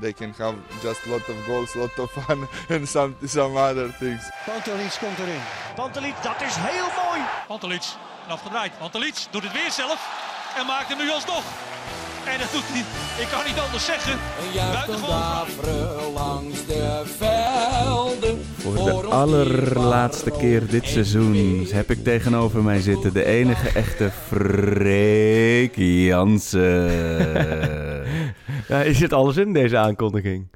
They can have just a lot of goals, a lot of fun, and some some other things. Pantelic komt erin. Pantelic, dat is heel mooi. Pantelic, afgedraaid. Pantelic doet het weer zelf en maakt hem nu alsnog. En dat doet hij, ik kan niet anders zeggen. Buitengewoon. langs de velden. Voor de allerlaatste keer dit seizoen heb ik tegenover mij zitten de enige echte Freek Jansen. Ja, is zit alles in deze aankondiging?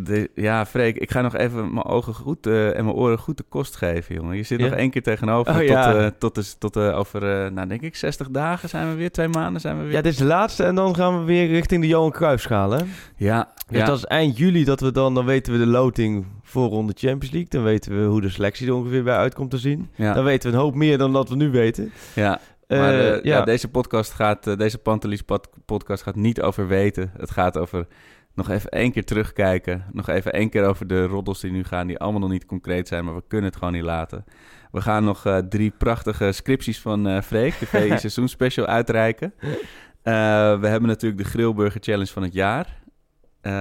De, ja, Freek, ik ga nog even mijn ogen goed eh, en mijn oren goed de kost geven, jongen. Je zit Ja? nog één keer tegenover. Oh, tot, ja. eh, tot, de, tot eh, over, nou denk ik, 60 dagen zijn we weer. Twee maanden zijn we weer. Ja, dit is de laatste en dan gaan we weer richting de Johan Cruijffschaal, hè? ja, Dus ja. dat is eind juli dat we dan, dan weten we de loting voor ronde Champions League. Dan weten we hoe de selectie er ongeveer bij uitkomt te zien. Dan weten we een hoop meer dan dat we nu weten. ja. Eh, Maar eh, ja. ja, deze podcast gaat, eh, deze Pantelis pod- podcast gaat niet over weten. Het gaat over nog even één keer terugkijken. Nog even één keer over de roddels die nu gaan, die allemaal nog niet concreet zijn, maar we kunnen het gewoon niet laten. We gaan nog eh, drie prachtige scripties van eh Freek, de VI seizoenspecial, uitreiken. Eh, we hebben natuurlijk de Grillburger Challenge van het jaar. Eh,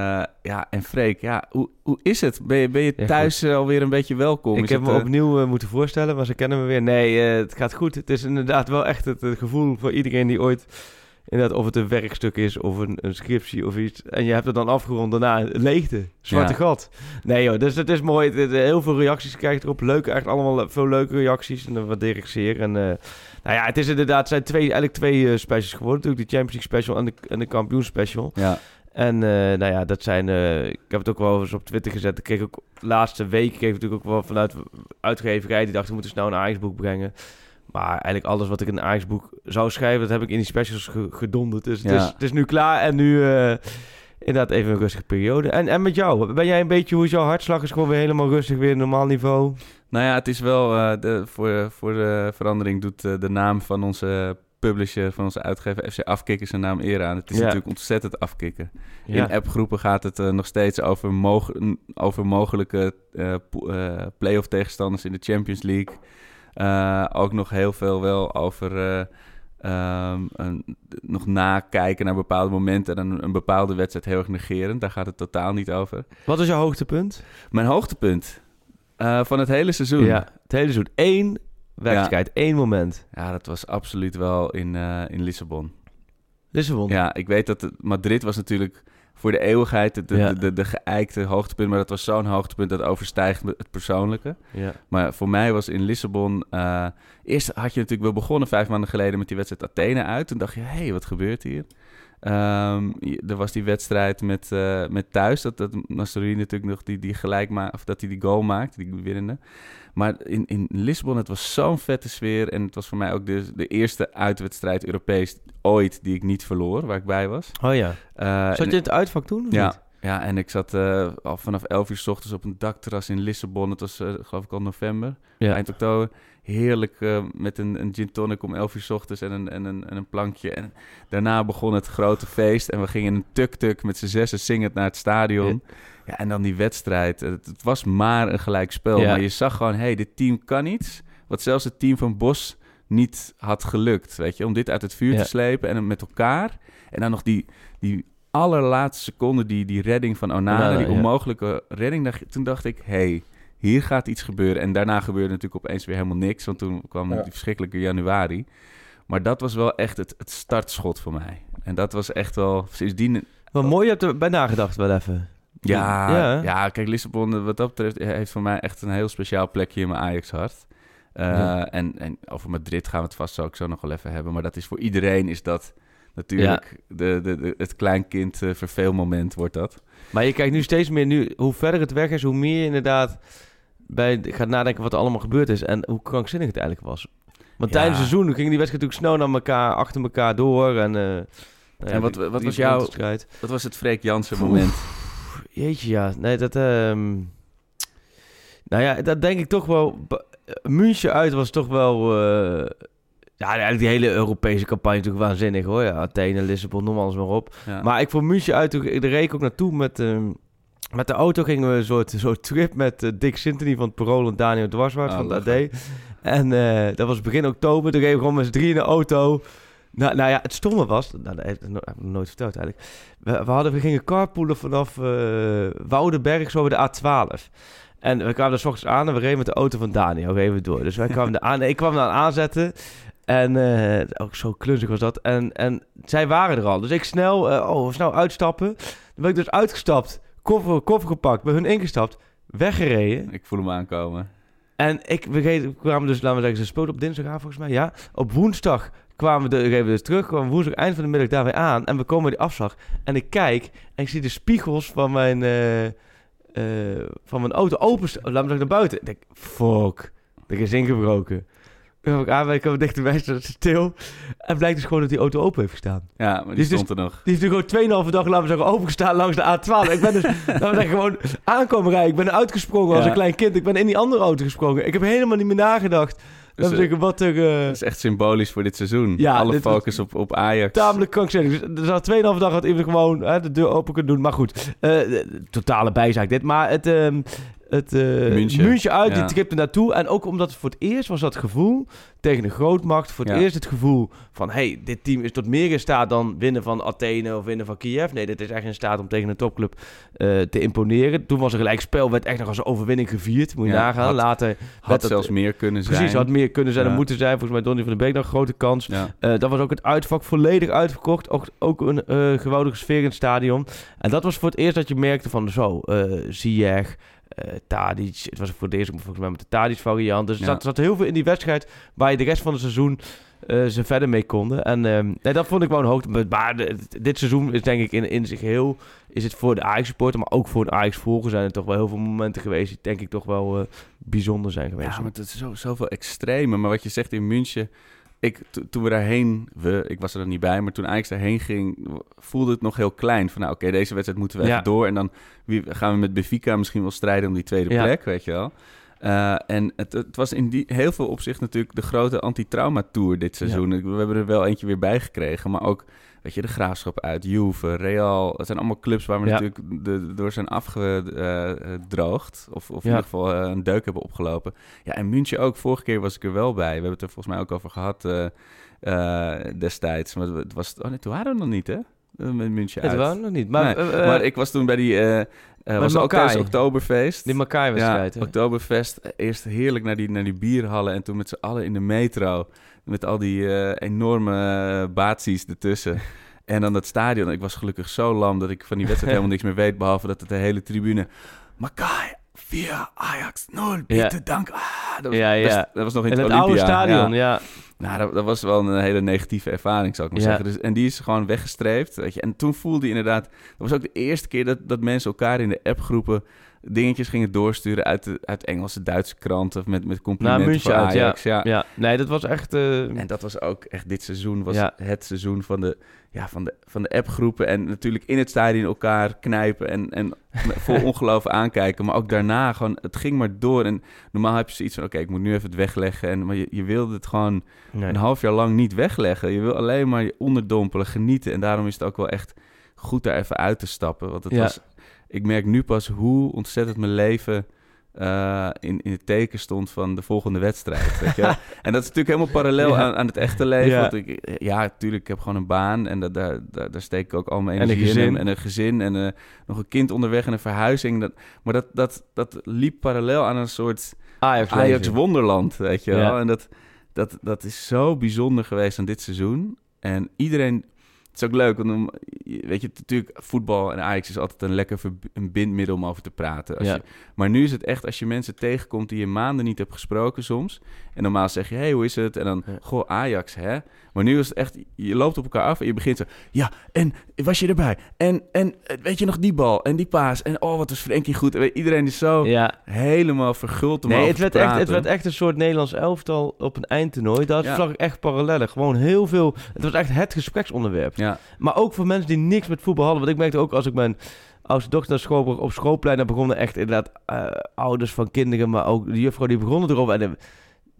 ja, en Freek, ja, hoe, hoe is het? Ben je, ben je thuis eh, alweer een beetje welkom? ik Is heb het, me eh, opnieuw moeten voorstellen, maar ze kennen me weer. Nee, het gaat goed. Het is inderdaad wel echt het, gevoel voor iedereen die ooit... Inderdaad, of het een werkstuk is of een, een scriptie of iets. En je hebt het dan afgerond daarna. Leegte. Zwarte Ja. gat. Nee joh, dus het is mooi. Het- heel veel reacties krijg ik erop. Leuk, echt allemaal le- veel leuke reacties. En dat waardeer ik zeer. En nou ja, het is inderdaad, het zijn twee, eigenlijk twee specials geworden. Natuurlijk de Champions League special en de, en de kampioen special. Ja, En eh, nou ja, dat zijn. eh, ik heb het ook wel eens op Twitter gezet. Ik kreeg ook de laatste week kreeg ik natuurlijk ook wel vanuit uitgeverij. Die dachten we moeten snel een Ajax-boek brengen. Maar eigenlijk alles wat ik in een Ajax-boek zou schrijven, dat heb ik in die specials ge- gedonderd. Dus het, is, het is nu klaar en nu eh, inderdaad even een rustige periode. En, en met jou, ben jij een beetje hoe is jouw hartslag? Is gewoon weer helemaal rustig, weer normaal niveau? Nou ja, het is wel de, voor, voor de verandering doet de naam van onze publisher, van onze uitgever FC Afkikken zijn naam eer aan. Het is Ja. natuurlijk ontzettend afkikken. Ja. In appgroepen gaat het eh, nog steeds over, mog over mogelijke po- eh, play-off tegenstanders in de Champions League. Ook nog heel veel wel over eh, ehm, een, nog nakijken naar bepaalde momenten en een, een bepaalde wedstrijd heel erg negeren. Daar gaat het totaal niet over. Wat is jouw hoogtepunt? Mijn hoogtepunt van het hele seizoen. Ja, het hele seizoen. Eén werkelijkheid, één moment. Ja, dat was absoluut wel in, eh, in Lissabon. Lissabon. Ja, ik weet dat het- Madrid was natuurlijk voor de eeuwigheid de, de, Ja. de, de, geëikte hoogtepunt. Maar dat was zo'n hoogtepunt dat overstijgt het persoonlijke. ja. Maar voor mij was in Lissabon... eh, eerst had je natuurlijk wel begonnen vijf maanden geleden met die wedstrijd Athene uit. Toen dacht je, hé, hey, wat gebeurt hier? Je- er was die wedstrijd met, eh, met thuis. Dat, dat Nasserie natuurlijk nog die, die gelijk maakt... Of dat hij die goal maakt, die winnende. Maar in, in Lissabon, het was zo'n vette sfeer. En het was voor mij ook de, de eerste uitwedstrijd Europees ooit die ik niet verloor, waar ik bij was. Oh ja. Eh, Zat je in het uitvak toen? of ja, niet? ja, en ik zat eh, al vanaf 11 uur s ochtends op een dakterras in Lissabon. Het was, eh, geloof ik, al november, Ja. eind oktober. Heerlijk met een, een gin tonic om 11 uur s ochtends en een, en, een, en een plankje. En daarna begon het grote feest. En we gingen in een tuk-tuk met z'n zessen zingend naar het stadion. Ja, en dan die wedstrijd. Het, het was maar een gelijk spel. Ja. Maar je zag gewoon, hé, hey, dit team kan iets. Wat zelfs het team van Bos niet had gelukt, weet je. Om dit uit het vuur Ja. te slepen en met elkaar. En dan nog die, die allerlaatste seconde, die, die redding van Onana, Onana, die ja. onmogelijke redding. Toen dacht ik, hé, hey, hier gaat iets gebeuren. En daarna gebeurde natuurlijk opeens weer helemaal niks. Want toen kwam die verschrikkelijke januari. Maar dat was wel echt het, het startschot voor mij. En dat was echt wel, sindsdien... Wat mooi, je hebt erbij nagedacht wel even. Ja, Ja. ja. kijk, Lissabon eh, wat dat betreft heeft voor mij echt een heel speciaal plekje in mijn Ajax-hart. Eh, Ja. en, en over Madrid gaan we het vast ook zo nog wel even hebben. Maar dat is voor iedereen is dat natuurlijk de, de, de, het kleinkind uh, verveelmoment wordt dat. Maar je kijkt nu steeds meer, nu, hoe verder het weg is, hoe meer je inderdaad bij, gaat nadenken wat er allemaal gebeurd is en hoe krankzinnig het eigenlijk was. Want Ja. tijdens het seizoen gingen die wedstrijden natuurlijk snel naar elkaar, achter elkaar door. En, eh, nou En wat- wat was jouw-. Dat was het Freek Jansen moment. Jeetje, ja. Nee, dat... ehm nou ja, dat denk ik toch wel... Ba- München uit was toch wel... eh, ja, eigenlijk die hele Europese campagne natuurlijk waanzinnig hoor. Ja, Athene, Lissabon, noem alles maar op. Ja. Maar ik vond München uit, toen- daar reed ik ook naartoe met... ehm, met de auto gingen we een soort, soort trip met eh, Dick Sintony van het Parool en Daniel Dwarswaard Oh, van het AD. En eh, dat was begin oktober. Toen reden we gewoon met z'n drieën in de auto. Nou, nou ja, het stomme was... Nou, dat heb ik nog nooit verteld eigenlijk. We, we, hadden, we gingen carpoolen vanaf eh Woudenberg zo bij de A12. En we kwamen er s ochtends aan en we reden met de auto van Daniel. We door. Dus wij kwamen er aan. Ik kwam daar aanzetten. En eh, ook zo klunzig was dat. En, en zij waren er al. Dus ik snel, eh, oh, snel uitstappen. Dan ben ik dus uitgestapt. Koffer, koffer gepakt. Bij hun ingestapt. Weggereden. Ik voel hem aankomen. En ik, we kwamen dus, laten we zeggen, ze speelden op dinsdagavond volgens mij, ja. Op woensdag kwamen we, de, we dus terug, kwamen woensdag eind van de middag daar weer aan. En we komen die afslag. En ik kijk en ik zie de spiegels van mijn, eh, eh, van mijn auto open, laat me naar buiten. Ik denk, fuck, er is ingebroken. Dan heb ik aan, ik kwam dichterbij, staat stil. En blijkt dus gewoon dat die auto open heeft gestaan. Ja, maar die Dus- stond er nog. Die heeft natuurlijk gewoon 2,5 dag, laten we zeggen, opengestaan langs de A12. Ik ben dus, laten we zeggen, gewoon aankomen rijden. Ik ben uitgesprongen als Ja. een klein kind. Ik ben in die andere auto gesprongen. Ik heb helemaal niet meer nagedacht. Laten we Dus, zeggen, wat er... eh, Dat is echt symbolisch voor dit seizoen. Ja, Alle dit focus op, op Ajax. tamelijk krankzinnig. Dus er zat 2,5 dag had iemand gewoon hè, de deur open kunnen doen. Maar goed, eh, totale bijzaak dit. Maar het, ehm het eh München. München uit, Ja. die tripte naartoe. En ook omdat het voor het eerst was dat gevoel tegen een grootmacht. Voor het Ja. eerst het gevoel van... hey, dit team is tot meer in staat dan winnen van Athene of winnen van Kiev. Nee, dit is echt in staat om tegen een topclub eh, te imponeren. Toen was er gelijk spel, werd echt nog als een overwinning gevierd. Moet je Ja, nagaan. had- Later Had zelfs meer kunnen zijn. Precies, had meer kunnen zijn en moeten zijn. Volgens mij Donny van den Beek nog een grote kans. Eh, dat was ook het uitvak volledig uitverkocht. Ook, ook een geweldige sfeer in het stadion. En dat was voor het eerst dat je merkte van zo, eh Ziyech, eh Tadic. Het was voor ook volgens mij met de Tadic variant. Dus er Ja. zat, zat heel veel in die wedstrijd waar je de rest van het seizoen eh, ze verder mee konden. En ehm, nee, dat vond ik wel een hoogtepunt. Maar de- dit seizoen is denk ik in, in zich heel... Is het voor de Ajax-supporter, maar ook voor een Ajax-volger... zijn er toch wel heel veel momenten geweest... die denk ik toch wel eh, bijzonder zijn geweest. Ja, maar het is zo, zoveel extreme. Maar wat je zegt in München... Ik, to- toen we daarheen, we, ik was er dan niet bij, maar toen Ajax daarheen ging, voelde het nog heel klein. Van nou, oké, deze wedstrijd moeten we Ja. even door. En dan wie, gaan we met Benfica misschien wel strijden om die tweede Ja. plek, weet je wel. Eh, en het, het was in die, heel veel opzicht natuurlijk de grote anti-trauma-tour dit seizoen. We hebben er wel eentje weer bij gekregen, maar ook, weet je, de Graafschap uit, Juve, Real. Het zijn allemaal clubs waar we Ja. natuurlijk de, door zijn afgedroogd. Of, of in Ja. ieder geval eh, een deuk hebben opgelopen. Ja, en München ook. Vorige keer was ik er wel bij. We hebben het er volgens mij ook over gehad eh, eh, destijds. Maar het was, oh nee, toen waren we nog niet, hè? Met München Het uit. was nog niet. Maar, Nee, maar ik was toen bij die... was ook Makai. tijdens Oktoberfeest. die Makai-wedstrijd. Ja, hè? Oktoberfest. Eerst heerlijk naar die, naar die bierhallen. En toen met z'n allen in de metro. Met al die eh, enorme uh, baties ertussen. En dan dat stadion. Ik was gelukkig zo lam dat ik van die wedstrijd helemaal niks meer weet. Behalve dat het de hele tribune... Makai, 4, Ajax, 0, bitte, dank. Ah, dat, was, Ja, ja. dat was nog in het, het oude stadion, ja. Nou, dat, dat was wel een hele negatieve ervaring, zou ik maar zeggen. Dus, en die is gewoon weggestreept. Weet je. En toen voelde je inderdaad... Dat was ook de eerste keer dat, dat mensen elkaar in de appgroepen... dingetjes gingen doorsturen uit, de, uit Engelse, Duitse kranten... met, met complimenten voor ja. Ajax. Ja. ja. Nee, dat was echt... eh, En dat was ook echt dit seizoen... was Ja. het seizoen van de, ja, van, de, van de appgroepen... en natuurlijk in het stadion elkaar knijpen... en, en vol ongeloof aankijken. Maar ook daarna gewoon... Het ging maar door. En normaal heb je zoiets van... oké, ik moet nu even het wegleggen. En, maar je, je wilde het gewoon nee. een half jaar lang niet wegleggen. Je wil alleen maar je onderdompelen, genieten. En daarom is het ook wel echt goed daar even uit te stappen. Want het Ja. was, ik merk nu pas hoe ontzettend mijn leven eh, in, in het teken stond van de volgende wedstrijd. Weet je? En dat is natuurlijk helemaal parallel Ja. aan, aan het echte leven. Ja. Want ik, ja, natuurlijk, ik heb gewoon een baan en dat, daar, daar, daar steek ik ook al mijn En een energie in. gezin. En, en een gezin en eh, nog een kind onderweg en een verhuizing. Dat, maar dat, dat, dat liep parallel aan een soort... Ajax, Ajax wonderland, weet je wel. Ja. En dat, dat, dat is zo bijzonder geweest aan dit seizoen. En iedereen... Het is ook leuk, want dan- weet je, natuurlijk, voetbal en Ajax is altijd een lekker een bindmiddel om over te praten. Als Ja. je, maar nu is het echt, als je mensen tegenkomt die je maanden niet hebt gesproken soms. En normaal zeg je, hey, hoe is het? En dan, Ja. goh, Ajax, hè? Maar nu is het echt, je loopt op elkaar af en je begint zo... Ja, en was je erbij? En, en weet je nog die bal en die paas? En oh, wat was Frenkie goed. En Iedereen is zo Ja. helemaal verguld om Nee, het werd, echt, het werd echt een soort Nederlands elftal op een eindtoernooi. Daar zag ik echt parallellen. Gewoon heel veel... Het was echt het gespreksonderwerp. Ja, Maar ook voor mensen die niks met voetbal hadden. Want ik merkte ook als ik mijn oudste dochter naar school op schoolplein... dan begonnen echt inderdaad eh, ouders van kinderen... maar ook de juffrouw die begonnen erover. En eh,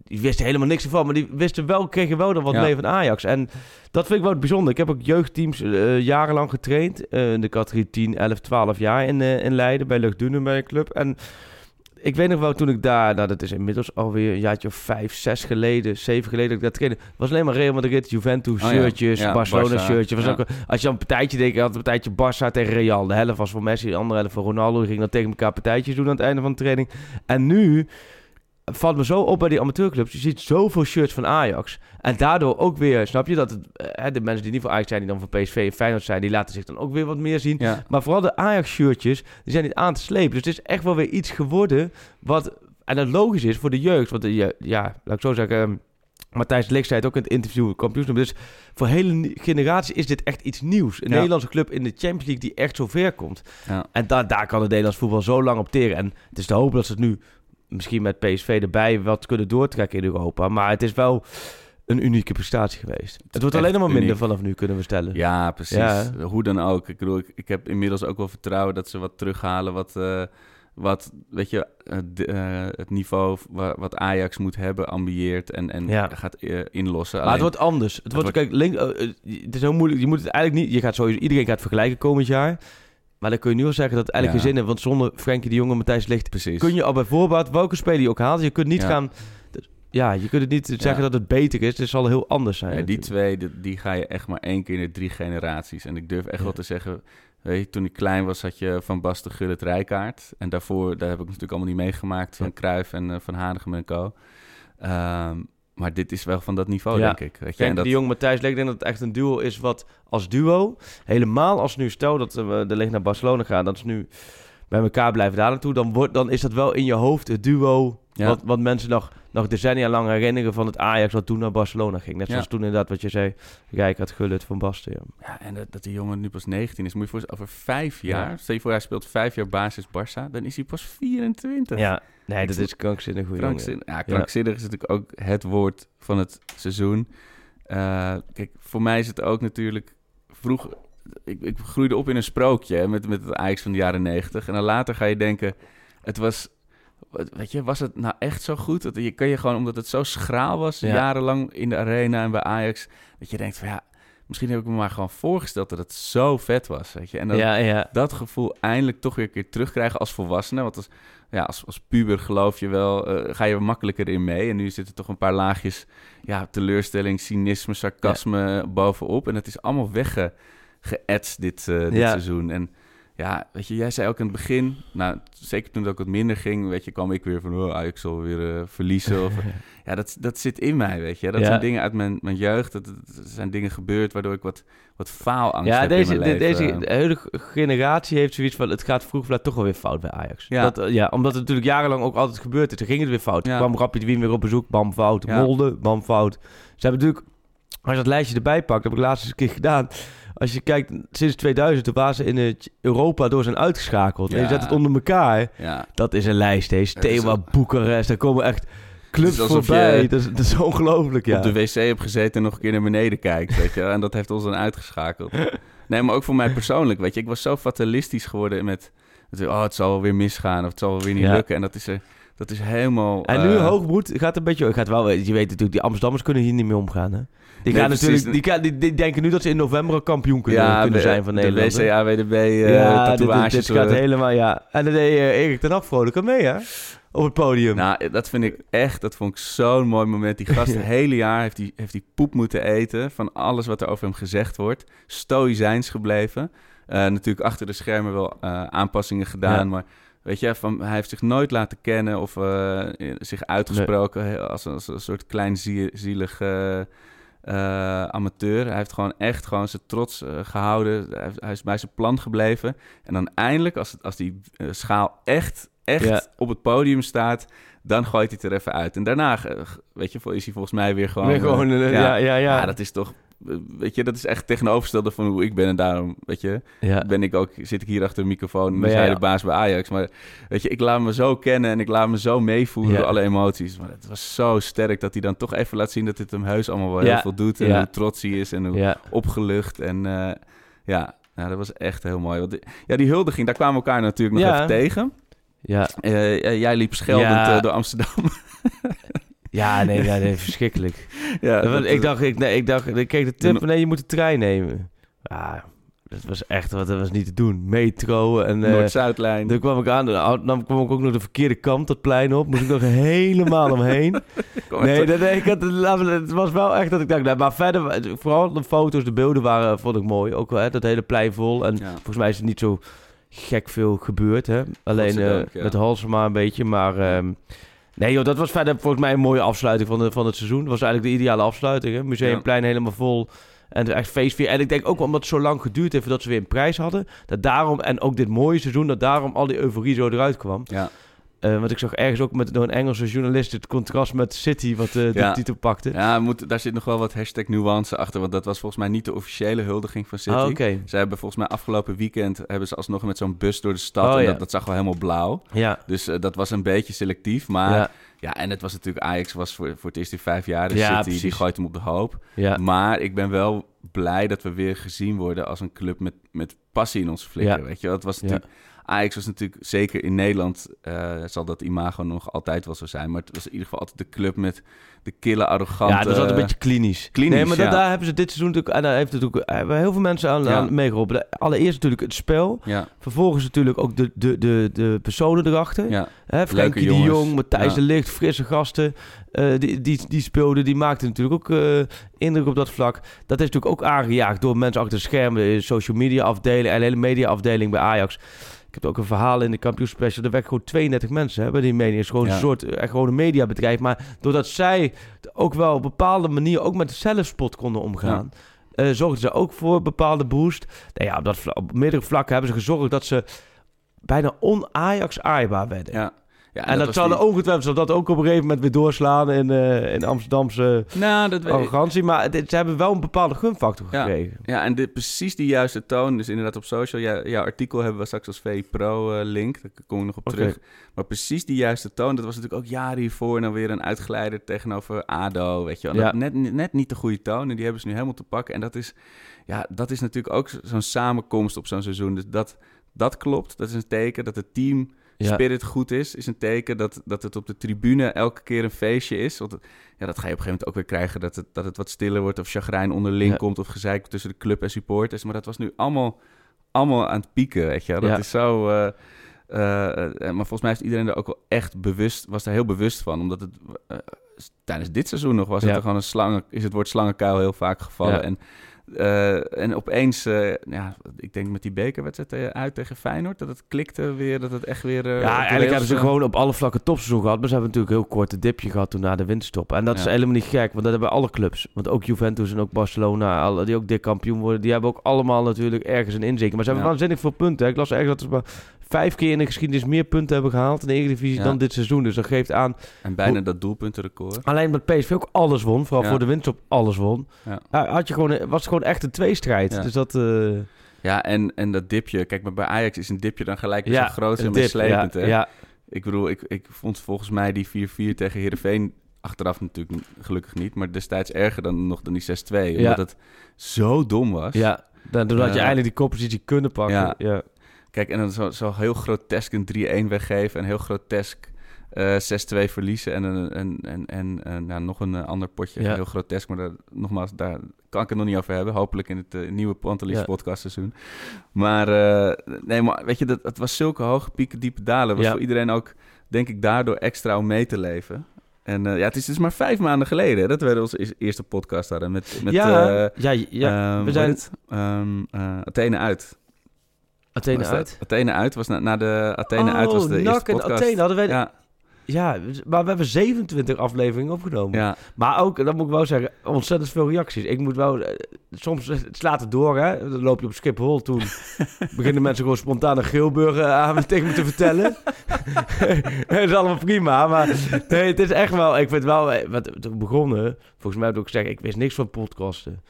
die wisten helemaal niks ervan. Maar die wisten wel, kregen wel dan wat Ja. mee van Ajax. En dat vind ik wel bijzonder. Ik heb ook jeugdteams eh, jarenlang getraind. eh, in de categorie 10, 11, 12 jaar in, in Leiden. Bij Luchtdoenen bij een club. En ik weet nog wel, toen ik daar, nou dat is inmiddels alweer een jaartje of vijf, zes geleden, zeven geleden dat ik daar trainde, was alleen maar Real Madrid, Juventus, Oh shirtjes, Ja, Barcelona shirtjes. Was ook, als je dan een partijtje deed, had een partijtje Barça tegen Real. De helft was voor Messi, de andere helft voor Ronaldo. Die ging dan tegen elkaar partijtjes doen aan het einde van de training. En nu valt me zo op bij die amateurclubs. Je ziet zoveel shirts van Ajax. En daardoor ook weer, snap je, dat het, eh, de mensen die niet voor Ajax zijn, die dan voor PSV en Feyenoord zijn, die laten zich dan ook weer wat meer zien. ja. Maar vooral de Ajax-shirtjes, die zijn niet aan te slepen. Dus het is echt wel weer iets geworden wat... En dat logisch is voor de jeugd. Want de, ja, laat ik zo zeggen... ehm, Matthijs Ligt zei het ook in het interview, kampioenschap. Dus voor hele ni- generatie is dit echt iets nieuws. Een Ja. Nederlandse club in de Champions League die echt zo ver komt. Ja. En da daar kan het Nederlands voetbal zo lang op teren. En het is te hopen dat ze het nu misschien met PSV erbij wat kunnen doortrekken in Europa. Maar het is wel een unieke prestatie geweest. Het wordt alleen nog maar minder uniek. vanaf nu, kunnen we stellen. Ja, precies. Ja. Hoe dan ook. Ik bedoel, ik, ik heb inmiddels ook wel vertrouwen dat ze wat terughalen. Wat, eh, wat weet je, eh, de- eh, het niveau wa- wat Ajax moet hebben, ambieert en, en Ja. gaat inlossen. Maar het wordt anders. Het, wordt, wordt- kijk, link, het is heel moeilijk. Je moet het eigenlijk niet. Je gaat sowieso iedereen gaat vergelijken komend jaar. Maar dan kun je nu al zeggen dat het eigenlijk Ja. geen zin heeft. Want zonder Frenkie de Jonge en Matthijs Licht precies. kun je al bij voorbaat welke speler je ook haalt. Je kunt niet Ja. gaan. Ja, je kunt het niet zeggen dat het beter is. Het zal heel anders zijn. Ja, die twee, die, die ga je echt maar één keer in de drie generaties. En ik durf echt wel te zeggen... Weet je, toen ik klein was, had je Van Basten, Gullit, Rijkaard. En daarvoor, daar heb ik natuurlijk allemaal niet meegemaakt... van. Cruijff en eh, Van Hanegem en co. Ehm, maar dit is wel van dat niveau, Ja. denk ik. Weet je? En dat, de Jong, Matthijs Licht. Ik denk dat het echt een duo is wat als duo. Helemaal als nu stel dat we de Licht naar Barcelona gaan. Dat is nu bij elkaar blijven daar naartoe. Dan, wordt, dan is dat wel in je hoofd het duo. Ja. Wat, wat mensen nog, nog decennia lang herinneren van het Ajax wat toen naar Barcelona ging. Net Ja. zoals toen inderdaad wat je zei. Rijkaard, Gullit, Van Basten. Ja. Ja, en dat, dat die jongen nu pas 19 is. Moet je voorstellen, over vijf Ja. jaar... Stel je voor, hij speelt vijf jaar basis Barça... dan is hij pas 24. ja, nee, Ik dat is krankzinnig goed. Krankzin, ja, krankzinnig is natuurlijk ook het woord van het seizoen. Eh, kijk, voor mij is het ook natuurlijk... Vroeg, ik, ik groeide op in een sprookje hè, met, met het Ajax van de jaren 90. En dan later ga je denken... Het was... Weet je, was het nou echt zo goed? Dat je kan je gewoon, omdat het zo schraal was, Ja. jarenlang in de arena en bij Ajax, dat je denkt van ja, misschien heb ik me maar gewoon voorgesteld dat het zo vet was, weet je. En Ja, ja. dat gevoel eindelijk toch weer een keer terugkrijgen als volwassene. Want als, ja, als, als puber geloof je wel, eh, ga je er makkelijker in mee. En nu zitten toch een paar laagjes ja, teleurstelling, cynisme, sarcasme bovenop. En het is allemaal weggeëtst dit, eh, dit seizoen. En ja, weet je, jij zei ook in het begin, nou, zeker toen het ook wat minder ging, weet je, kwam ik weer van, oh, Ajax zal weer eh, verliezen. Of, ja, dat, dat zit in mij, weet je. Dat Ja. zijn dingen uit mijn, mijn jeugd. Dat, dat zijn dingen gebeurd waardoor ik wat, wat faalangst Ja, heb deze, in mijn deze de hele generatie heeft zoiets van... het gaat vroeg of laat toch wel weer fout bij Ajax. Ja. Dat, eh, ja, omdat het natuurlijk jarenlang ook altijd gebeurd is. Dan ging het weer fout. Ja. kwam Rapid Wien weer op bezoek, bam, fout. Molde, bam, fout. Ze hebben natuurlijk... Als je dat lijstje erbij pakt, dat heb ik laatst eens een keer gedaan... Als je kijkt, sinds 2000, toen waren ze in het Europa door zijn uitgeschakeld. En je zet het onder elkaar. Dat is een lijst, hè. Een- Boekarest, daar komen echt clubs voorbij. je Dat, is, dat is ongelooflijk, ja. op de wc heb gezeten en nog een keer naar beneden kijkt, weet je. En dat heeft ons dan uitgeschakeld. Nee, maar ook voor mij persoonlijk, weet je. Ik was zo fatalistisch geworden met... Oh, het zal wel weer misgaan of het zal wel weer niet Ja. lukken. En dat is, er, dat is helemaal... En nu eh, hoogmoed gaat een beetje... Gaat wel, je weet natuurlijk, die Amsterdammers kunnen hier niet mee omgaan, hè? Die, gaan natuurlijk, die, die, die denken nu dat ze in november kampioen kunnen, ja, kunnen de- zijn van de Nederland. hè? WCA, WDB, eh ja, dit, dit, tatoeages. dit gaat helemaal, ja. En dan deed eh, Erik ten Hag vrolijk aan mee, hè? Op het podium. Nou, dat vind ik echt, dat vond ik zo'n mooi moment. Die gast het hele jaar heeft die, heeft die poep moeten eten van alles wat er over hem gezegd wordt. Stoïcijns gebleven. Eh, natuurlijk achter de schermen wel eh, aanpassingen gedaan, Ja. maar weet je, van, hij heeft zich nooit laten kennen of zich uitgesproken als, een- als een soort klein eh, amateur. Hij heeft gewoon echt gewoon zijn trots eh, gehouden. Hij, hij is bij zijn plan gebleven. En dan eindelijk, als, het, als die eh, schaal echt echt Ja. op het podium staat, dan gooit hij het er even uit. En daarna, weet je, is hij volgens mij weer gewoon... Weer gewoon, eh, ja, ja, ja. dat is toch... eh, Weet je, dat is echt tegenovergestelde van hoe ik ben. En daarom, weet je, ja. ben ik ook, zit ik hier achter een microfoon en Ben jij- de baas bij Ajax. Maar weet je, ik laat me zo kennen en ik laat me zo meevoeren Ja. door alle emoties. Maar het was zo sterk dat hij dan toch even laat zien dat het hem heus allemaal wel Ja. heel veel doet. En hoe trots hij is en hoe opgelucht. En eh, ja, nou, dat was echt heel mooi. Want, ja, die huldiging, daar kwamen we elkaar natuurlijk nog even tegen. Ja, Eh, jij liep scheldend Ja. eh, door Amsterdam. ja, nee, ja, nee, verschrikkelijk. ja, dat- ik dacht, ik, nee, ik dacht, ik kreeg de tip van nee, je moet de trein nemen. Ja, dat was echt, wat dat was niet te doen. Metro en... eh, Noord-Zuidlijn. toen kwam ik aan, nou, dan kwam ik ook nog de verkeerde kant, dat plein op. Moest ik nog helemaal omheen. Nee, dat, nee ik had, het was wel echt dat ik dacht, nee, maar verder, vooral de foto's, de beelden waren, vond ik mooi. Ook wel, hè, dat hele plein vol. En Ja. volgens mij is er niet zo gek veel gebeurd, hè. Alleen Godzijdank, eh, ja. met Halsema een beetje, maar... ehm, nee joh, dat was verder volgens mij een mooie afsluiting van, de, van het seizoen. Dat was eigenlijk de ideale afsluiting, hè. Museumplein helemaal vol. En echt feestvier. En ik denk ook omdat het zo lang geduurd heeft voordat ze weer een prijs hadden. Dat daarom, en ook dit mooie seizoen, dat daarom al die euforie zo eruit kwam. Ja. Eh, want ik zag ergens ook met, door een Engelse journalist het contrast met City, wat eh, de Ja. titel pakte. Ja, moet, daar zit nog wel wat hashtag nuance achter. Want dat was volgens mij niet de officiële huldiging van City. Oké. Ze hebben volgens mij afgelopen weekend... hebben ze alsnog met zo'n bus door de stad. Oh, en ja. dat, dat zag wel helemaal blauw. Ja. Dus eh, dat was een beetje selectief. Maar ja. ja, en het was natuurlijk... Ajax was voor, voor het eerst in vijf jaar. Dus Ja, City die precies. gooit hem op de hoop. ja. Maar ik ben wel blij dat we weer gezien worden... als een club met, met passie in onze flikker. Ja. Weet je, het was natuurlijk... Ajax was natuurlijk zeker in Nederland, eh, zal dat imago nog altijd wel zo zijn. Maar het was in ieder geval altijd de club met de kille, arrogante... ja, dat is altijd een beetje klinisch. klinisch, nee, maar dat- daar hebben ze dit seizoen natuurlijk... En daar heeft natuurlijk hebben heel veel mensen aan, Ja. aan meegeholpen. De- Allereerst natuurlijk het spel. Ja, Vervolgens natuurlijk ook de, de, de, de personen erachter. ja. Hè, Frenkie de. Jong, Matthijs de Ligt, frisse gasten. eh, die, die, die speelden, die maakten natuurlijk ook eh, indruk op dat vlak. Dat is natuurlijk ook aangejaagd door mensen achter de schermen. De social media afdeling en de hele media afdeling bij Ajax. Ik heb ook een verhaal in de kampioenspecial. Er werken gewoon 32 mensen hè, bij die media. Het is gewoon Ja. een soort, echt gewoon een mediabedrijf. Maar doordat zij ook wel op bepaalde manier ook met de zelfspot konden omgaan... eh, zorgden ze ook voor bepaalde boost. Nou ja, op, dat op meerdere vlakken hebben ze gezorgd dat ze bijna on-Ajax-aaibaar werden. ja. Ja En dat, zal die- ongetwijfeld zal dat ook op een gegeven moment weer doorslaan in, eh, in Amsterdamse Nou, dat arrogantie. Maar dit- ze hebben wel een bepaalde gunfactor Ja. gekregen. Ja, en dit, precies die juiste toon. Dus inderdaad op social. Ja, jouw artikel hebben we straks als VI Pro eh, link. Daar kom ik nog op terug. Maar precies die juiste toon. Dat was natuurlijk ook jaren hiervoor. En dan weer een uitgeleider tegenover ADO. Weet je wel. Ja. Net, net niet de goede toon. En die hebben ze nu helemaal te pakken. En dat is, ja, dat is natuurlijk ook zo- zo'n samenkomst op zo'n seizoen. Dus dat, dat klopt. Dat is een teken dat het team Ja. spirit goed is. Is een teken dat, dat het op de tribune elke keer een feestje is. Want ja, dat ga je op een gegeven moment ook weer krijgen. Dat het, dat het wat stiller wordt. Of chagrijn onderling Ja. komt. Of gezeik tussen de club en supporters. Maar dat was nu allemaal, allemaal aan het pieken. Weet je. Dat Ja. is zo... eh, eh, eh, maar volgens mij heeft iedereen er ook wel echt bewust, was er heel bewust van. Omdat het tijdens dit seizoen nog was het er gewoon een slangen, is het woord slangenkuil heel vaak gevallen. En, eh, en opeens, eh, ja, ik denk met die bekerwedstrijd eh, uit tegen Feyenoord, dat het klikte weer, dat het echt weer... Ja, eigenlijk hebben ze gewoon op alle vlakken topseizoen gehad. Maar ze hebben natuurlijk een heel kort een dipje gehad toen na de winterstop. En dat is helemaal niet gek, want dat hebben alle clubs. Want ook Juventus en ook Barcelona, alle, die ook dik kampioen worden, die hebben ook allemaal natuurlijk ergens een inzicht. Maar ze hebben Ja. waanzinnig veel punten. hè. Ik las ergens dat ze maar vijf keer in de geschiedenis meer punten hebben gehaald in de Eredivisie Ja. dan dit seizoen. Dus dat geeft aan En bijna dat doelpuntenrecord. Alleen met PSV ook alles won. Vooral Ja. voor de winterstop alles won. Ja. Had je gewoon, was het gewoon echt een tweestrijd. Ja. Dus dat... eh, Ja, en, en dat dipje, kijk, maar bij Ajax is een dipje dan gelijk weer ja, zo groot en meeslepend, ja? Ja, Ik bedoel, ik, ik vond volgens mij die 4-4 tegen Heerenveen... Achteraf natuurlijk gelukkig niet, maar destijds erger dan nog dan die 6-2. Omdat Ja. het zo dom was. ja. Dan, doordat je Eh, eindelijk die koppositie kunnen pakken. ja. Ja. Kijk, en dan zo, zo heel grotesk een 3-1 weggeven en heel grotesk eh 6-2 verliezen. En, een, en, en, en, en nou, nog een eh, ander potje, Ja. heel grotesk. Maar daar, nogmaals, daar kan ik het nog niet over hebben. Hopelijk in het eh, nieuwe Pantelis Ja. podcast seizoen. Maar, eh, nee, maar weet je, dat, het was zulke hoge pieken, diepe dalen. Was Ja. voor iedereen ook, denk ik, daardoor extra om mee te leven. En eh, ja, het is dus maar vijf maanden geleden hè, dat we onze eerste podcast hadden. Met, met ja, eh, ja, ja. ehm, we zijn het? Ehm, eh, Athene uit. Athene uit. Athene uit was na, na de Athene oh, uit was de NAC eerste en podcast. Athene hadden wij... Ja, Ja, maar we hebben 27 afleveringen opgenomen. Ja, Maar ook, dat moet ik wel zeggen, ontzettend veel reacties. Ik moet wel, eh, soms eh, het slaat het door, hè. Dan loop je op Schiphol, toen beginnen mensen gewoon spontaan een Geelburger aan tegen me te vertellen. dat is allemaal prima, maar nee, het is echt wel, ik vind wel, eh, wat toen begonnen, volgens mij heb ik ook gezegd, ik wist niks van podcasten.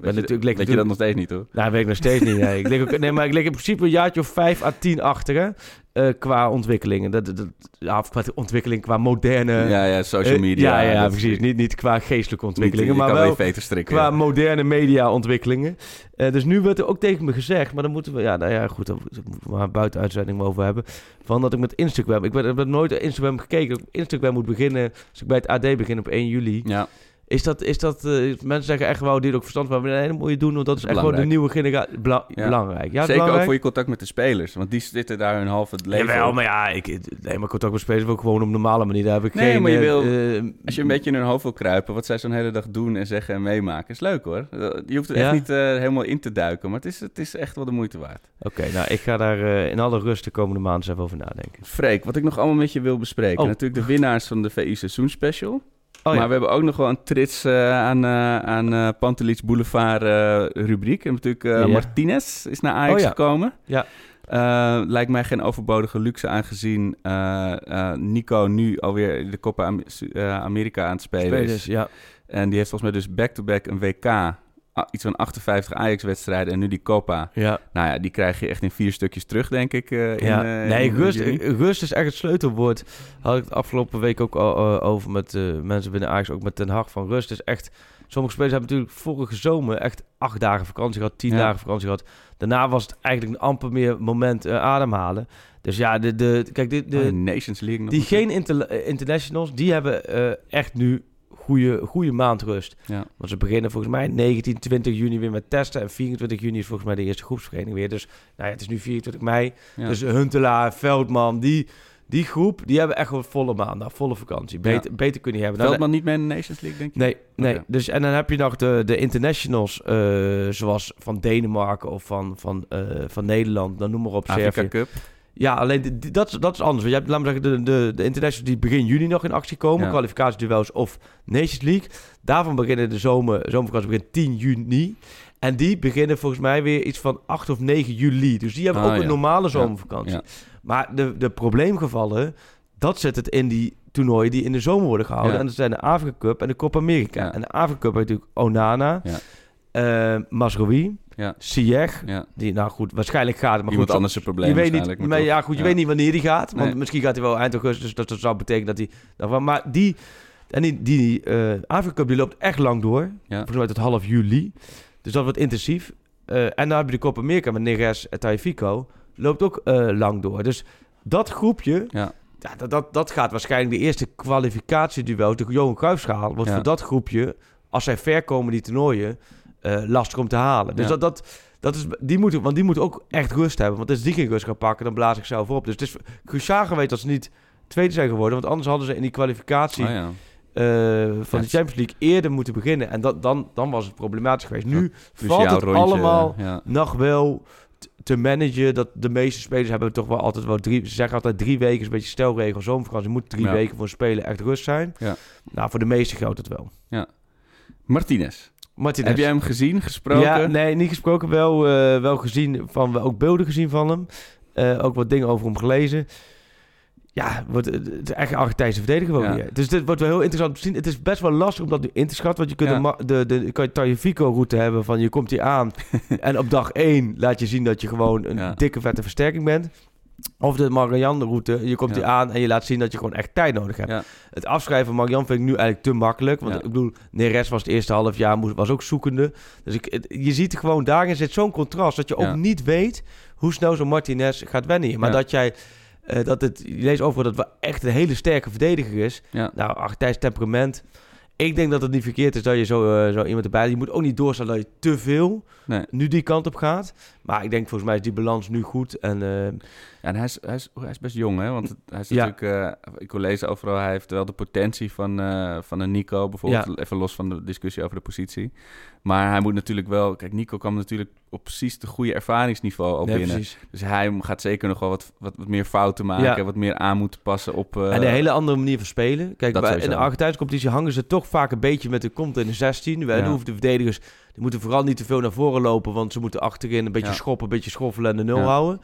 Je, natuurlijk- weet je dat nog steeds niet, hoor? Nou, weet ik nog steeds niet. Nee. Ik lig ook, nee, maar ik lig in principe een jaartje of vijf à tien achter, hè, eh, qua ontwikkelingen. Dat, dat, dat- ja, of qua ontwikkeling, qua moderne... ja, ja, social eh, media. ja, ja, dat- precies. Niet, niet qua geestelijke ontwikkelingen, maar wel strikken. qua ja. moderne media-ontwikkelingen. Eh, dus nu werd er ook tegen me gezegd, maar dan moeten we, ja, nou ja, goed, daar moeten we maar buiten uitzending over hebben. Van dat ik met Instagram, ik ben- ik heb nooit Instagram gekeken. dat Instagram moet beginnen, als ik bij het AD begin op 1 juli. Ja, Is dat, is dat eh, mensen zeggen echt wel, die er ook verstand van hebben, nee, dat moet je doen, want dat is echt gewoon de nieuwe generatie. Ja. Belangrijk. Ja, Zeker ook voor je contact met de spelers. Want die zitten daar hun halve leven Jawel, maar ja, ik, nee, maar contact met spelers wil ik gewoon op normale manier. Daar heb ik Nee, geen... maar je eh, wil- eh, Als je een beetje in hun hoofd wil kruipen, wat zij zo'n hele dag doen en zeggen en meemaken, is leuk hoor. Je hoeft er Ja? echt niet helemaal in te duiken, maar het is, het is echt wel de moeite waard. Oké, nou, ik ga daar in alle rust de komende maanden eens even over nadenken. Freek, wat ik nog allemaal met je wil bespreken. Oh. Natuurlijk de winnaars van de VI Seizoenspecial. Oh, maar we hebben ook nog wel een trits eh, aan, eh aan eh Pantelis Boulevard rubriek. En natuurlijk Ja. Martinez is naar Ajax Oh, gekomen. Ja. Lijkt mij geen overbodige luxe aangezien Nico nu alweer de Copa Am- Amerika aan het spelen Spelers, is. ja. En die heeft volgens mij dus back-to-back een WK. Iets van 58 Ajax-wedstrijden en nu die Copa. Ja. Nou ja, die krijg je echt in vier stukjes terug, denk ik. eh, in, ja. eh, nee, in rust, rust is echt het sleutelwoord. Had ik het afgelopen week ook al eh, over met mensen binnen Ajax, ook met Ten Hag. Van rust is echt... Sommige spelers hebben natuurlijk vorige zomer echt acht dagen vakantie gehad, tien Ja. dagen vakantie gehad. Daarna was het eigenlijk een amper meer moment ademhalen. Dus ja, de, de, kijk, de, de, Oh, Nations League nog die geen inter- internationals, die hebben echt nu goede, goede maand rust. Ja. Want ze beginnen volgens mij 19, 20 juni weer met testen. En 24 juni is volgens mij de eerste groepsvereniging weer. Dus nou ja, het is nu 24 mei. Ja. Dus Huntelaar, Veldman, die, die groep, die hebben echt wel volle maanden, volle vakantie. Beter, beter kun je niet hebben. Nou, Veldman niet mee in de Nations League, denk je? Nee, nee. Dus, en dan heb je nog de, de internationals, eh, zoals van Denemarken of van, van, eh, van Nederland, dan noem maar op, Afrika Servië. Cup. Ja, alleen die- die- dat, is- dat is anders. Want je hebt, laat maar zeggen, de, de, de internationals die begin juni nog in actie komen, Ja. kwalificatieduels of Nations League. Daarvan beginnen de zomer, zomervakantie begint 10 juni. En die beginnen volgens mij weer iets van 8 of 9 juli. Dus die hebben Ah, ook een normale zomervakantie. ja. Maar de, de probleemgevallen, dat zit het in die toernooien die in de zomer worden gehouden. En dat zijn de Afrika Cup en de Copa America. En de Afrika Cup heeft natuurlijk Onana, Ja. Masrowi, Ja. Ja. Die, nou goed, waarschijnlijk gaat het. Maar Iemand goed, anders een probleem je weet niet, maar maar ja, goed, je weet niet wanneer die gaat. Want Nee. misschien gaat hij wel eind augustus. Dus dat, dat zou betekenen dat hij... Maar die, en die, die eh Afrika Cup die loopt echt lang door. Ja. Volgens mij tot half juli. Dus dat wordt intensief. Eh, en dan heb je de Copa America met Neres en Taifico. Loopt ook eh, lang door. Dus dat groepje... Ja. Ja, dat, dat, dat gaat waarschijnlijk de eerste kwalificatieduel, de Johan Cruijffschaal, wordt Ja. voor dat groepje, als zij ver komen die toernooien, eh, lastig om te halen. Dus Ja. dat, dat, dat is, die moeten, want die moeten ook echt rust hebben. Want als die geen rust gaan pakken, dan blaas ik zelf op. Dus het is cruciaal geweest dat ze niet tweede zijn geworden. Want anders hadden ze in die kwalificatie Oh, ja. eh, van Ja. de Champions League eerder moeten beginnen. En dat, dan, dan was het problematisch geweest. Nu Cruciaal valt het rondje, allemaal ja. nog wel te managen. Dat de meeste spelers hebben toch wel altijd wel drie... Ze zeggen altijd drie weken is een beetje stelregel. Zomervakantie moet drie Ja. weken voor een speler echt rust zijn. Ja. Nou, voor de meeste geldt het wel. Martinez. Martinez. Heb jij hem gezien, gesproken? Ja, nee, niet gesproken. Wel, eh, wel gezien, van, ook beelden gezien van hem. Eh, ook wat dingen over hem gelezen. Ja, wordt, het is echt een Argentijnse verdediger ook Ja. weer. Dus dit wordt wel heel interessant om te zien. Het is best wel lastig om dat nu in te schatten. Want je kunt Ja. de, de, de, kan je Tagliafico-route hebben van je komt hier aan. en op dag één laat je zien dat je gewoon een Ja. dikke vette versterking bent. Of de Marianne-route. Je komt hier aan en je laat zien dat je gewoon echt tijd nodig hebt. Het afschrijven van Marianne vind ik nu eigenlijk te makkelijk. Want ik bedoel, Neres was het eerste half jaar, was ook zoekende. Dus ik, je ziet gewoon, daarin zit zo'n contrast... dat je ook niet weet hoe snel zo'n Martinez gaat wennen. Maar dat jij... eh, dat het, je leest over dat het wel echt een hele sterke verdediger is. Ja. Nou, Argentijns temperament. Ik denk dat het niet verkeerd is dat je zo, eh, zo iemand erbij... Je moet ook niet doorstaan dat je te veel Nee. nu die kant op gaat. Maar ik denk volgens mij is die balans nu goed. En eh, en hij is, hij, is, hij is best jong, hè? Want hij is Ja. natuurlijk... eh, ik wil lezen overal, hij heeft wel de potentie van, van een Nico. Bijvoorbeeld, even los van de discussie over de positie. Maar hij moet natuurlijk wel... Kijk, Nico kwam natuurlijk op precies het goede ervaringsniveau al binnen. precies. Dus hij gaat zeker nog wel wat, wat, wat meer fouten maken, Ja. wat meer aan moeten passen op... eh, en een hele andere manier van spelen. Kijk, bij, in de Argentijnse competitie hangen ze toch vaak een beetje met de kont in de 16. Wij Ja. hoeven de verdedigers, die moeten vooral niet te veel naar voren lopen, want ze moeten achterin een beetje schoppen, een beetje schoffelen en de nul houden.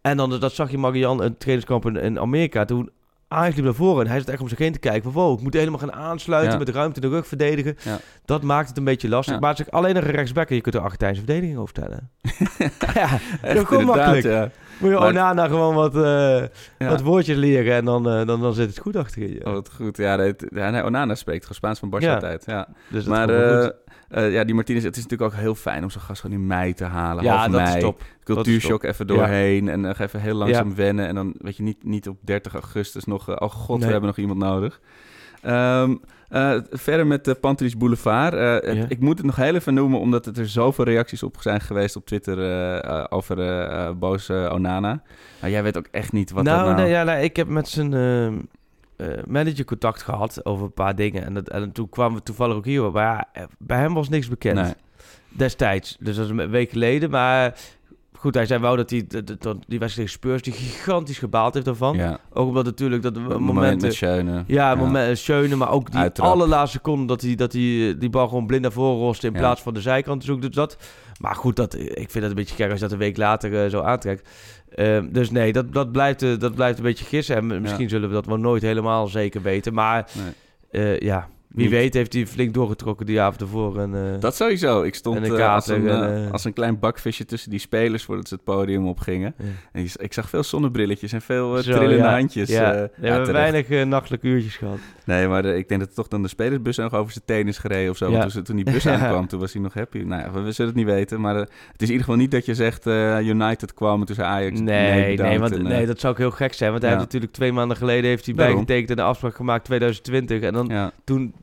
En dan, dat zag je Marian, een trainingskamp in, in Amerika, toen Ajax liep naar voren en hij zat echt om zich heen te kijken van wow, ik moet helemaal gaan aansluiten Ja. met de ruimte in de rug verdedigen. Ja. Dat maakt het een beetje lastig. Ja. Maar als ik alleen een rechtsback en je kunt de Argentijnse verdediging overstellen. ja, echt dat inderdaad, makkelijk. ja. Moet je Maar- Onana gewoon wat, eh, Ja. wat woordjes leren en dan, eh, dan, dan zit het goed achterin je. Oh, wat goed. Ja, dat, ja nee, Onana spreekt gewoon Spaans van Barca Ja. altijd. Ja. Dus Maar komt eh, ja, die Martinez, het is natuurlijk ook heel fijn om zo'n gast gewoon in mei te halen. ja, half dat mei. is top. Cultuurshock even doorheen en dan even heel langzaam wennen. En dan weet je niet, niet op 30 augustus nog, eh, oh god, Nee. we hebben nog iemand nodig. Ehm, eh, verder met de Pantelis Boulevard. Het-. Ik moet het nog heel even noemen, omdat er zoveel reacties op zijn geweest op Twitter eh, over boze Onana. Maar jij weet ook echt niet wat nou, nou... nee, ja, nee, ik heb met zijn eh, manager contact gehad over een paar dingen. En, dat, en toen kwamen we toevallig ook hier. Maar ja, eh, bij hem was niks bekend. Nee. Destijds. Dus dat is een week geleden. Maar goed, hij zei wel dat hij dat- dat- dat die wedstrijd Spurs die gigantisch gebaald heeft daarvan. Ja, Ook omdat natuurlijk dat moment momenten... Schöne. Ja, moment, Schöne, maar ook die Uittrap. allerlaatste seconde dat hij, dat hij eh, die bal gewoon blind naar voren roste in Ja. plaats van de zijkant te zoeken. Dus dat, maar goed, dat, ik vind dat een beetje gek als je dat een week later eh, zo aantrekt. Ehm, dus nee, dat, dat, blijft, eh, dat blijft een beetje gissen. En misschien zullen we dat wel nooit helemaal zeker weten. Maar Nee. eh, ja, wie Niet. weet heeft hij flink doorgetrokken die avond ervoor. En, eh, Dat sowieso. Ik stond En als, een, en, als een klein bakvisje tussen die spelers voordat ze het podium opgingen. Ja. En ik zag veel zonnebrilletjes en veel Zo, trillende ja. handjes. ja, we hebben weinig nachtelijke uurtjes gehad. Nee, maar eh, ik denk dat het toch dan de spelersbus nog over zijn tenen is gereden of zo. Ja. Toen, die bus aankwam, toen was hij nog happy. Nou ja, we, we zullen het niet weten. Maar eh, het is in ieder geval niet dat je zegt eh, United kwam en toen zei Ajax... Nee, bedankt nee, want, en, nee, dat zou ook heel gek zijn. Want hij Ja. heeft natuurlijk twee maanden geleden heeft hij Daarom. bijgetekend en de afspraak gemaakt 2020. En dan Ja, toen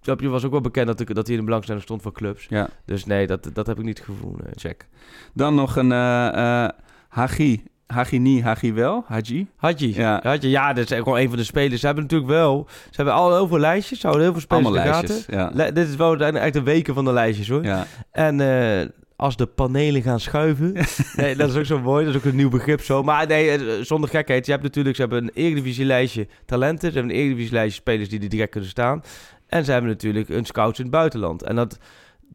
je, was ook wel bekend dat, ik, dat hij in de belangstelling stond voor clubs. ja, Dus nee, dat, dat heb ik niet gevoeld. nee. check. Dan nog een eh Hagi. Hagi niet, Hagi wel. Haji. Hadji, Ja. Hadji, ja, dat is gewoon een van de spelers. Ze hebben natuurlijk wel, ze hebben al heel veel lijstjes, ze houden heel veel spelers Allemaal lijstjes. Ja. Dit is wel de- echt de weken van de lijstjes hoor. ja. En eh, als de panelen gaan schuiven, nee, dat is ook zo mooi, dat is ook een nieuw begrip zo. Maar nee, eh, zonder gekheid, je hebt natuurlijk, ze hebben een eredivisie lijstje talenten, ze hebben een eredivisie lijstje spelers die er direct kunnen staan. En ze hebben natuurlijk een scouts in het buitenland. En dat,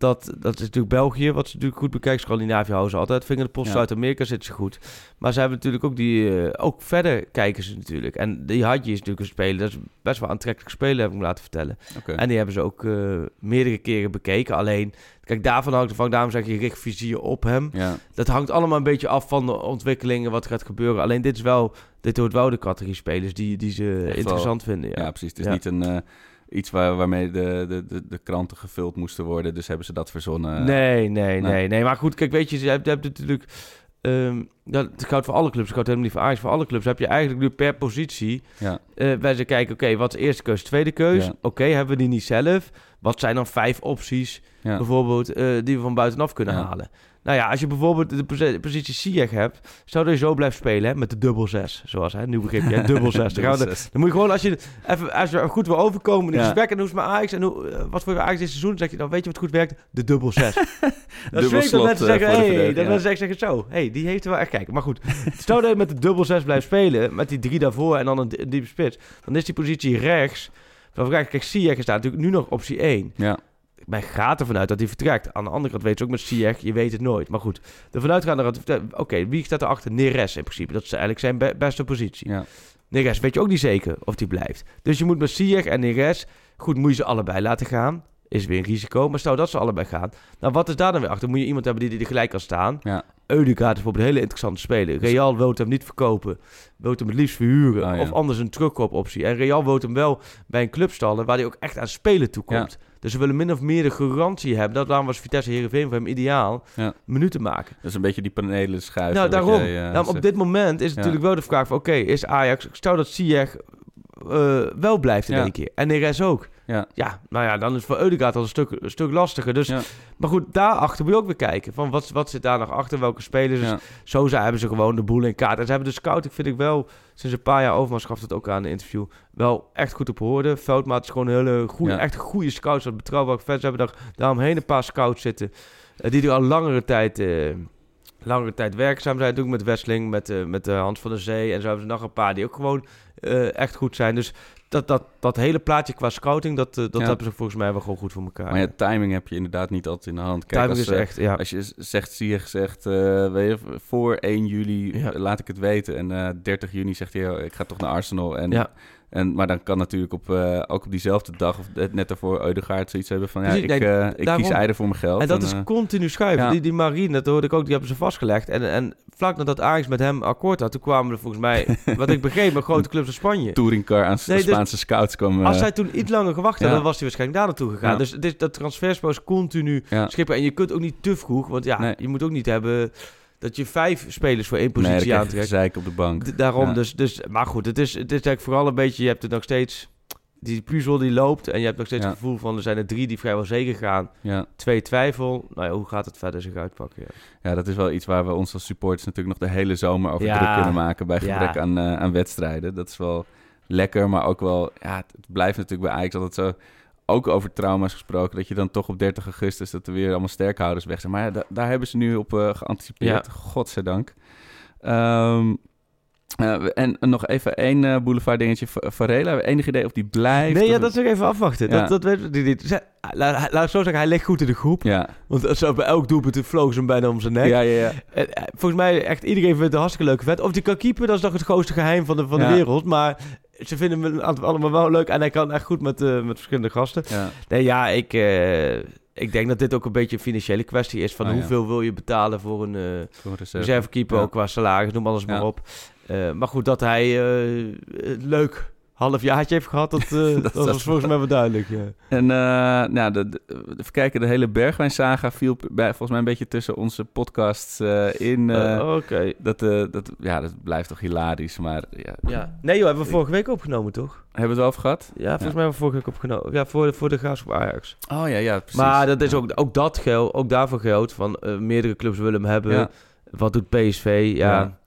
dat, dat is natuurlijk België, wat ze natuurlijk goed bekijken. Scandinavië houden ze altijd. Vingerpost, Ja. Zuid-Amerika zitten ze goed. Maar ze hebben natuurlijk ook die... eh, ook verder kijken ze natuurlijk. En die Hadji is natuurlijk een speler. Dat is best wel aantrekkelijk spelen, heb ik me laten vertellen. En die hebben ze ook eh, meerdere keren bekeken. Alleen, kijk, daarvan hangt ervan. Daarom zeg je, richt vizier op hem. Ja. Dat hangt allemaal een beetje af van de ontwikkelingen, wat gaat gebeuren. Alleen dit is wel... Dit hoort wel de categorie spelers die, die ze interessant vinden. Ja. Ja, precies. Het is niet een, eh, iets waar, waarmee de, de, de, de kranten gevuld moesten worden. Dus hebben ze dat verzonnen. nee, nee, nee. nee, nee. Maar goed, kijk, weet je, je hebt, je hebt natuurlijk... ehm dat het geldt voor alle clubs. Het geldt helemaal niet voor Ajax. Voor alle clubs heb je eigenlijk nu per positie... Ja. eh bij ze kijken, oké, wat is eerste keus, tweede keus? Ja. Oké, hebben we die niet zelf? Wat zijn dan vijf opties, Ja. bijvoorbeeld, eh, die we van buitenaf kunnen halen? Nou ja, als je bijvoorbeeld de posi- positie Ziyech hebt... Dat je zo blijft spelen, hè, met de dubbel zes. Zoals, hè, nieuw begripje, hè, dubbel zes. Dan dan moet je gewoon, als je, even, als je goed wil overkomen in het Ja. gesprek... en hoe is met Ajax en hoe, eh, wat voor Ajax dit seizoen... zeg je dan, weet je wat goed werkt? De dubbel zes. is dat slot, mensen eh, zeggen, hey, dat ja. mensen zeggen zo... hey, die heeft er wel echt kijken. Maar goed, stel dat je met de dubbel zes blijft spelen... met die drie daarvoor en dan een, di- een diepe spits... dan is die positie rechts... Dan ik, kijk, Ziyech is daar natuurlijk nu nog optie 1. ja. Men gaat ervan uit dat hij vertrekt. Aan de andere kant weet je ook met Ziyech, je weet het nooit. Maar goed, hij vertrekt. Oké, wie staat erachter? Neres in principe. Dat is eigenlijk zijn be- beste positie. ja. Neres weet je ook niet zeker of die blijft. Dus je moet met Ziyech en Neres... Goed, moet je ze allebei laten gaan. Is weer een risico. Maar stel dat ze allebei gaan. Nou, wat is daar dan weer achter? Moet je iemand hebben die er gelijk kan staan. Ja. Eudegaard is bijvoorbeeld een hele interessante speler. Real wil hem niet verkopen. Wil hem het liefst verhuren. Oh, ja. Of anders een terugkoopoptie. En Real wil hem wel bij een club stallen... waar hij ook echt aan spelen toekomt. Dus ze willen min of meer de garantie hebben. Dat daarom was Vitesse Heerenveen voor hem ideaal. Ja. Minuten maken. Dat is een beetje die panelen schuiven. Nou, daarom. eh, Nou, op dit moment is Ja. natuurlijk wel de vraag van... Oké, is Ajax... Stel dat Ziyech eh, wel blijft in één keer. En Neres ook. Ja. Ja, nou ja, dan is voor Eudegaard al een stuk, een stuk lastiger. Dus, Ja. Maar goed, daarachter moet je ook weer kijken. Van wat, wat zit daar nog achter? Welke spelers? Dus zo zijn, hebben ze gewoon de boel in kaart. En ze hebben de scouting, vind ik wel... Sinds een paar jaar, Overmars gaf het ook aan in een interview... wel echt goed op hoorde. Veldmaat is gewoon een hele goede, Ja. echt goede scouts. Wat betrouwbaar. Ze hebben daar, daaromheen een paar scouts zitten... Eh, die er al langere tijd, eh, langere tijd werkzaam zijn. Natuurlijk met Wesseling, met, eh, met Hans van der Zee. En zo hebben ze nog een paar die ook gewoon echt goed zijn. Dus dat, dat, dat hele plaatje qua scouting, dat, eh, dat Ja. hebben ze volgens mij wel gewoon goed voor elkaar. Maar ja, timing heb je inderdaad niet altijd in de hand. Kijk, Timing als, is echt, ja. Als je zegt, zie je gezegd, weet je, voor 1 juli Ja. laat ik het weten. En eh 30 juni zegt hij, ik ga toch naar Arsenal. En. En, maar dan kan natuurlijk op, eh, ook op diezelfde dag, of net- daarvoor, Eudegaard zoiets hebben van, ja, ik, nee, eh, ik daarom. kies Eider voor mijn geld. En dat En, is eh, continu schuiven. ja. Die, die Marine, dat hoorde ik ook, die hebben ze vastgelegd. En, en vlak nadat Ajax met hem akkoord had, toen kwamen er volgens mij, wat ik begreep, met grote clubs in Spanje. touringcar aan Nee, dus- Spaanse scouts kwam. Als zij toen iets langer gewacht hadden, ja. dan was hij waarschijnlijk daar naartoe gegaan. Dus dit, dat transferspel is continu schippen. En je kunt ook niet te vroeg, want ja, Nee. je moet ook niet hebben dat je vijf spelers voor één nee, positie je aantrekt. gezeik op de bank. D- Daarom, Ja. dus, dus, maar goed, het is, het is eigenlijk vooral een beetje, je hebt het nog steeds, die puzzel die loopt en je hebt nog steeds Ja. het gevoel van, er zijn er drie die vrijwel zeker gaan. Ja. Twee twijfel, nou ja, hoe gaat het verder zich uitpakken? Ja. ja, dat is wel iets waar we ons als supporters natuurlijk nog de hele zomer over druk kunnen maken bij gebrek aan, eh, aan wedstrijden. Dat is wel lekker, maar ook wel, ja, het het blijft natuurlijk bij Ajax altijd zo, ook over trauma's gesproken, dat je dan toch op 30 augustus dat er weer allemaal sterkhouders weg zijn. Maar ja, da- daar hebben ze nu op eh, geanticipeerd, godzijdank. Ehm eh, en nog even één eh, boulevard dingetje. Va- Varela, enig idee of die blijft? Nee, ja, dat is nog even afwachten. Ja. Dat, dat weten we niet. Laat, laat ik zo zeggen, hij ligt goed in de groep. Ja, Want zo bij elk doelpunt vlogen ze hem bijna om zijn nek. ja, ja. ja. En, volgens mij, echt iedereen vindt het een hartstikke leuke vet. Of die kan keeper, dat is nog het grootste geheim van de, van Ja. de wereld. Maar ze vinden aantal- allemaal wel leuk. En hij kan echt goed met, eh, met verschillende gasten. ja. Nee, ja, ik, eh, ik denk dat dit ook een beetje een financiële kwestie is. Van ja. hoeveel wil je betalen voor een Voor reserve. reservekeeper, Ja. qua salaris, noem alles maar op. Maar goed, dat hij leuk halfjaartje heeft gehad, dat, eh, dat, dat was volgens mij wel duidelijk. Ja. En eh, nou, de, de, even kijken, de hele Bergwijn-saga viel bij, volgens mij een beetje tussen onze podcasts eh, in. eh, Eh, Oké. dat, eh, dat, ja, dat blijft toch hilarisch, maar ja, Ja. Nee joh, hebben we vorige week opgenomen toch? hebben we het wel over gehad? Ja, volgens mij hebben we vorige week opgenomen. Ja, voor, de- voor de Graafschap Ajax. Oh ja, ja, precies. Maar dat is Ja. ook, ook dat geld, ook daarvoor geldt van eh, meerdere clubs willen hem hebben. Ja. Wat doet PSV? Ja.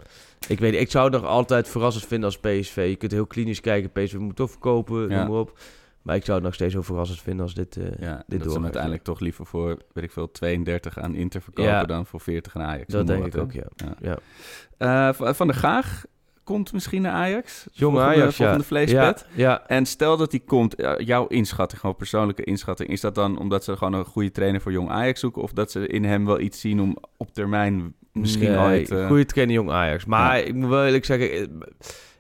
Ik weet ik zou het nog altijd verrassend vinden als PSV. Je kunt heel klinisch kijken, PSV moet toch verkopen, noem maar op. Maar ik zou het nog steeds heel verrassend vinden als dit, eh Ja, dit dat ze uiteindelijk toch liever voor, weet ik veel, 32 aan Inter verkopen Ja. dan voor 40 aan Ajax. Dat denk ik ook, ja. Ja. Eh, van van der Gaag komt misschien naar Ajax. Volgende- Ajax, ja. Ja, ja. En stel dat die komt, jouw inschatting, gewoon persoonlijke inschatting, is dat dan omdat ze gewoon een goede trainer voor jong Ajax zoeken? Of dat ze in hem wel iets zien om op termijn misschien Nee, ooit... eh, Goede trainer, jong Ajax. Maar Ja. ik moet wel eerlijk zeggen, eh,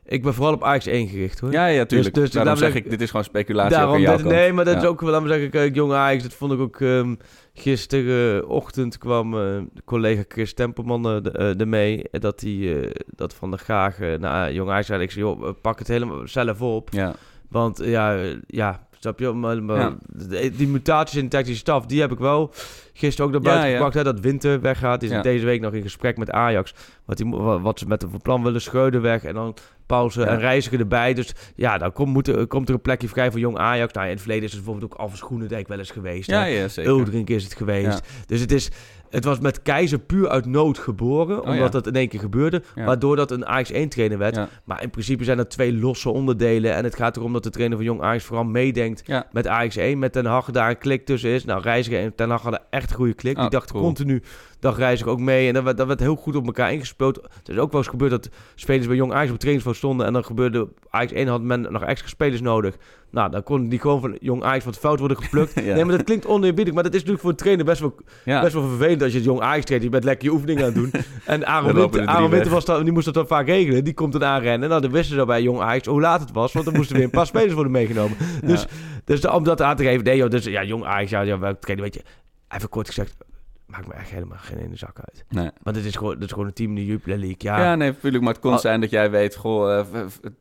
ik ben vooral op Ajax 1 gericht hoor. Ja, ja, tuurlijk. dus Daarom daarom zeg zeg ik, dit is gewoon speculatie Daarom, dit- kant. nee, maar dat is ook wel, laat me zeggen, kijk, jong Ajax, dat vond ik ook ehm gisterenochtend kwam eh, collega Chris Tempelman eh, eh, ermee, eh, dat hij dat van de graag naar jong Ajax zei. Ik zei, joh, pak het helemaal zelf op. Ja, Want ja, ja, snap je? Maar, maar Ja. de- die mutaties in de technische staf, die heb ik wel gisteren ook naar buiten Ja, ja. gebracht. Hè, dat Winter weggaat. Die is deze week nog in gesprek met Ajax. Wat, die, wat ze met hem van plan willen. Scheuden weg en dan pauze en reizigen erbij. Dus ja, dan komt, moet er, komt er een plekje vrij voor jong Ajax. Nou, in het verleden is het bijvoorbeeld ook Alves Groenendijk wel eens geweest. ja, hè. ja zeker. Uldrink is het geweest. Dus het is... Het was met Keizer puur uit nood geboren, Oh, omdat ja. dat in één keer gebeurde. Ja. Waardoor dat een Ajax 1 trainer werd. Ja. Maar in principe zijn er twee losse onderdelen. En het gaat erom dat de trainer van Jong Ajax vooral meedenkt met Ajax 1. Met Ten Hag daar een klik tussen is. Nou, Reiziger en Ten Hag hadden echt een goede klik. Die Oh, dachten cool. continu, dag Reiziger ook mee. En dat werd, dat werd heel goed op elkaar ingespeeld. Het is ook wel eens gebeurd dat spelers bij Jong Ajax op trainingsveld stonden. En dan gebeurde, Ajax 1 had men nog extra spelers nodig. Nou, dan kon die gewoon van Jong Ajax het veld worden geplukt. Ja. Nee, maar dat klinkt oneerbiedig. Maar dat is natuurlijk voor een trainer best wel Ja. best wel vervelend als je het jong Ajax traint. Je bent lekker je oefeningen aan het doen. En Aaron Winter, er Aaron Winter weg. was dan, die moest dat dan vaak regelen. Die komt dan aanrennen. Nou, dan wisten ze bij jong Ajax hoe laat het was. Want dan moesten weer een paar spelers worden meegenomen. Dus, dus de- om dat aan te geven. Nee joh, dus ja, jong Ajax, ja, ja weet je. Even kort gezegd, maakt me echt helemaal geen ene zak uit. Nee. Want het is gewoon, het is gewoon een team in de Jupiler League. Ja, Ja, nee, natuurlijk. Maar het kon Al- zijn dat jij weet, goh, eh,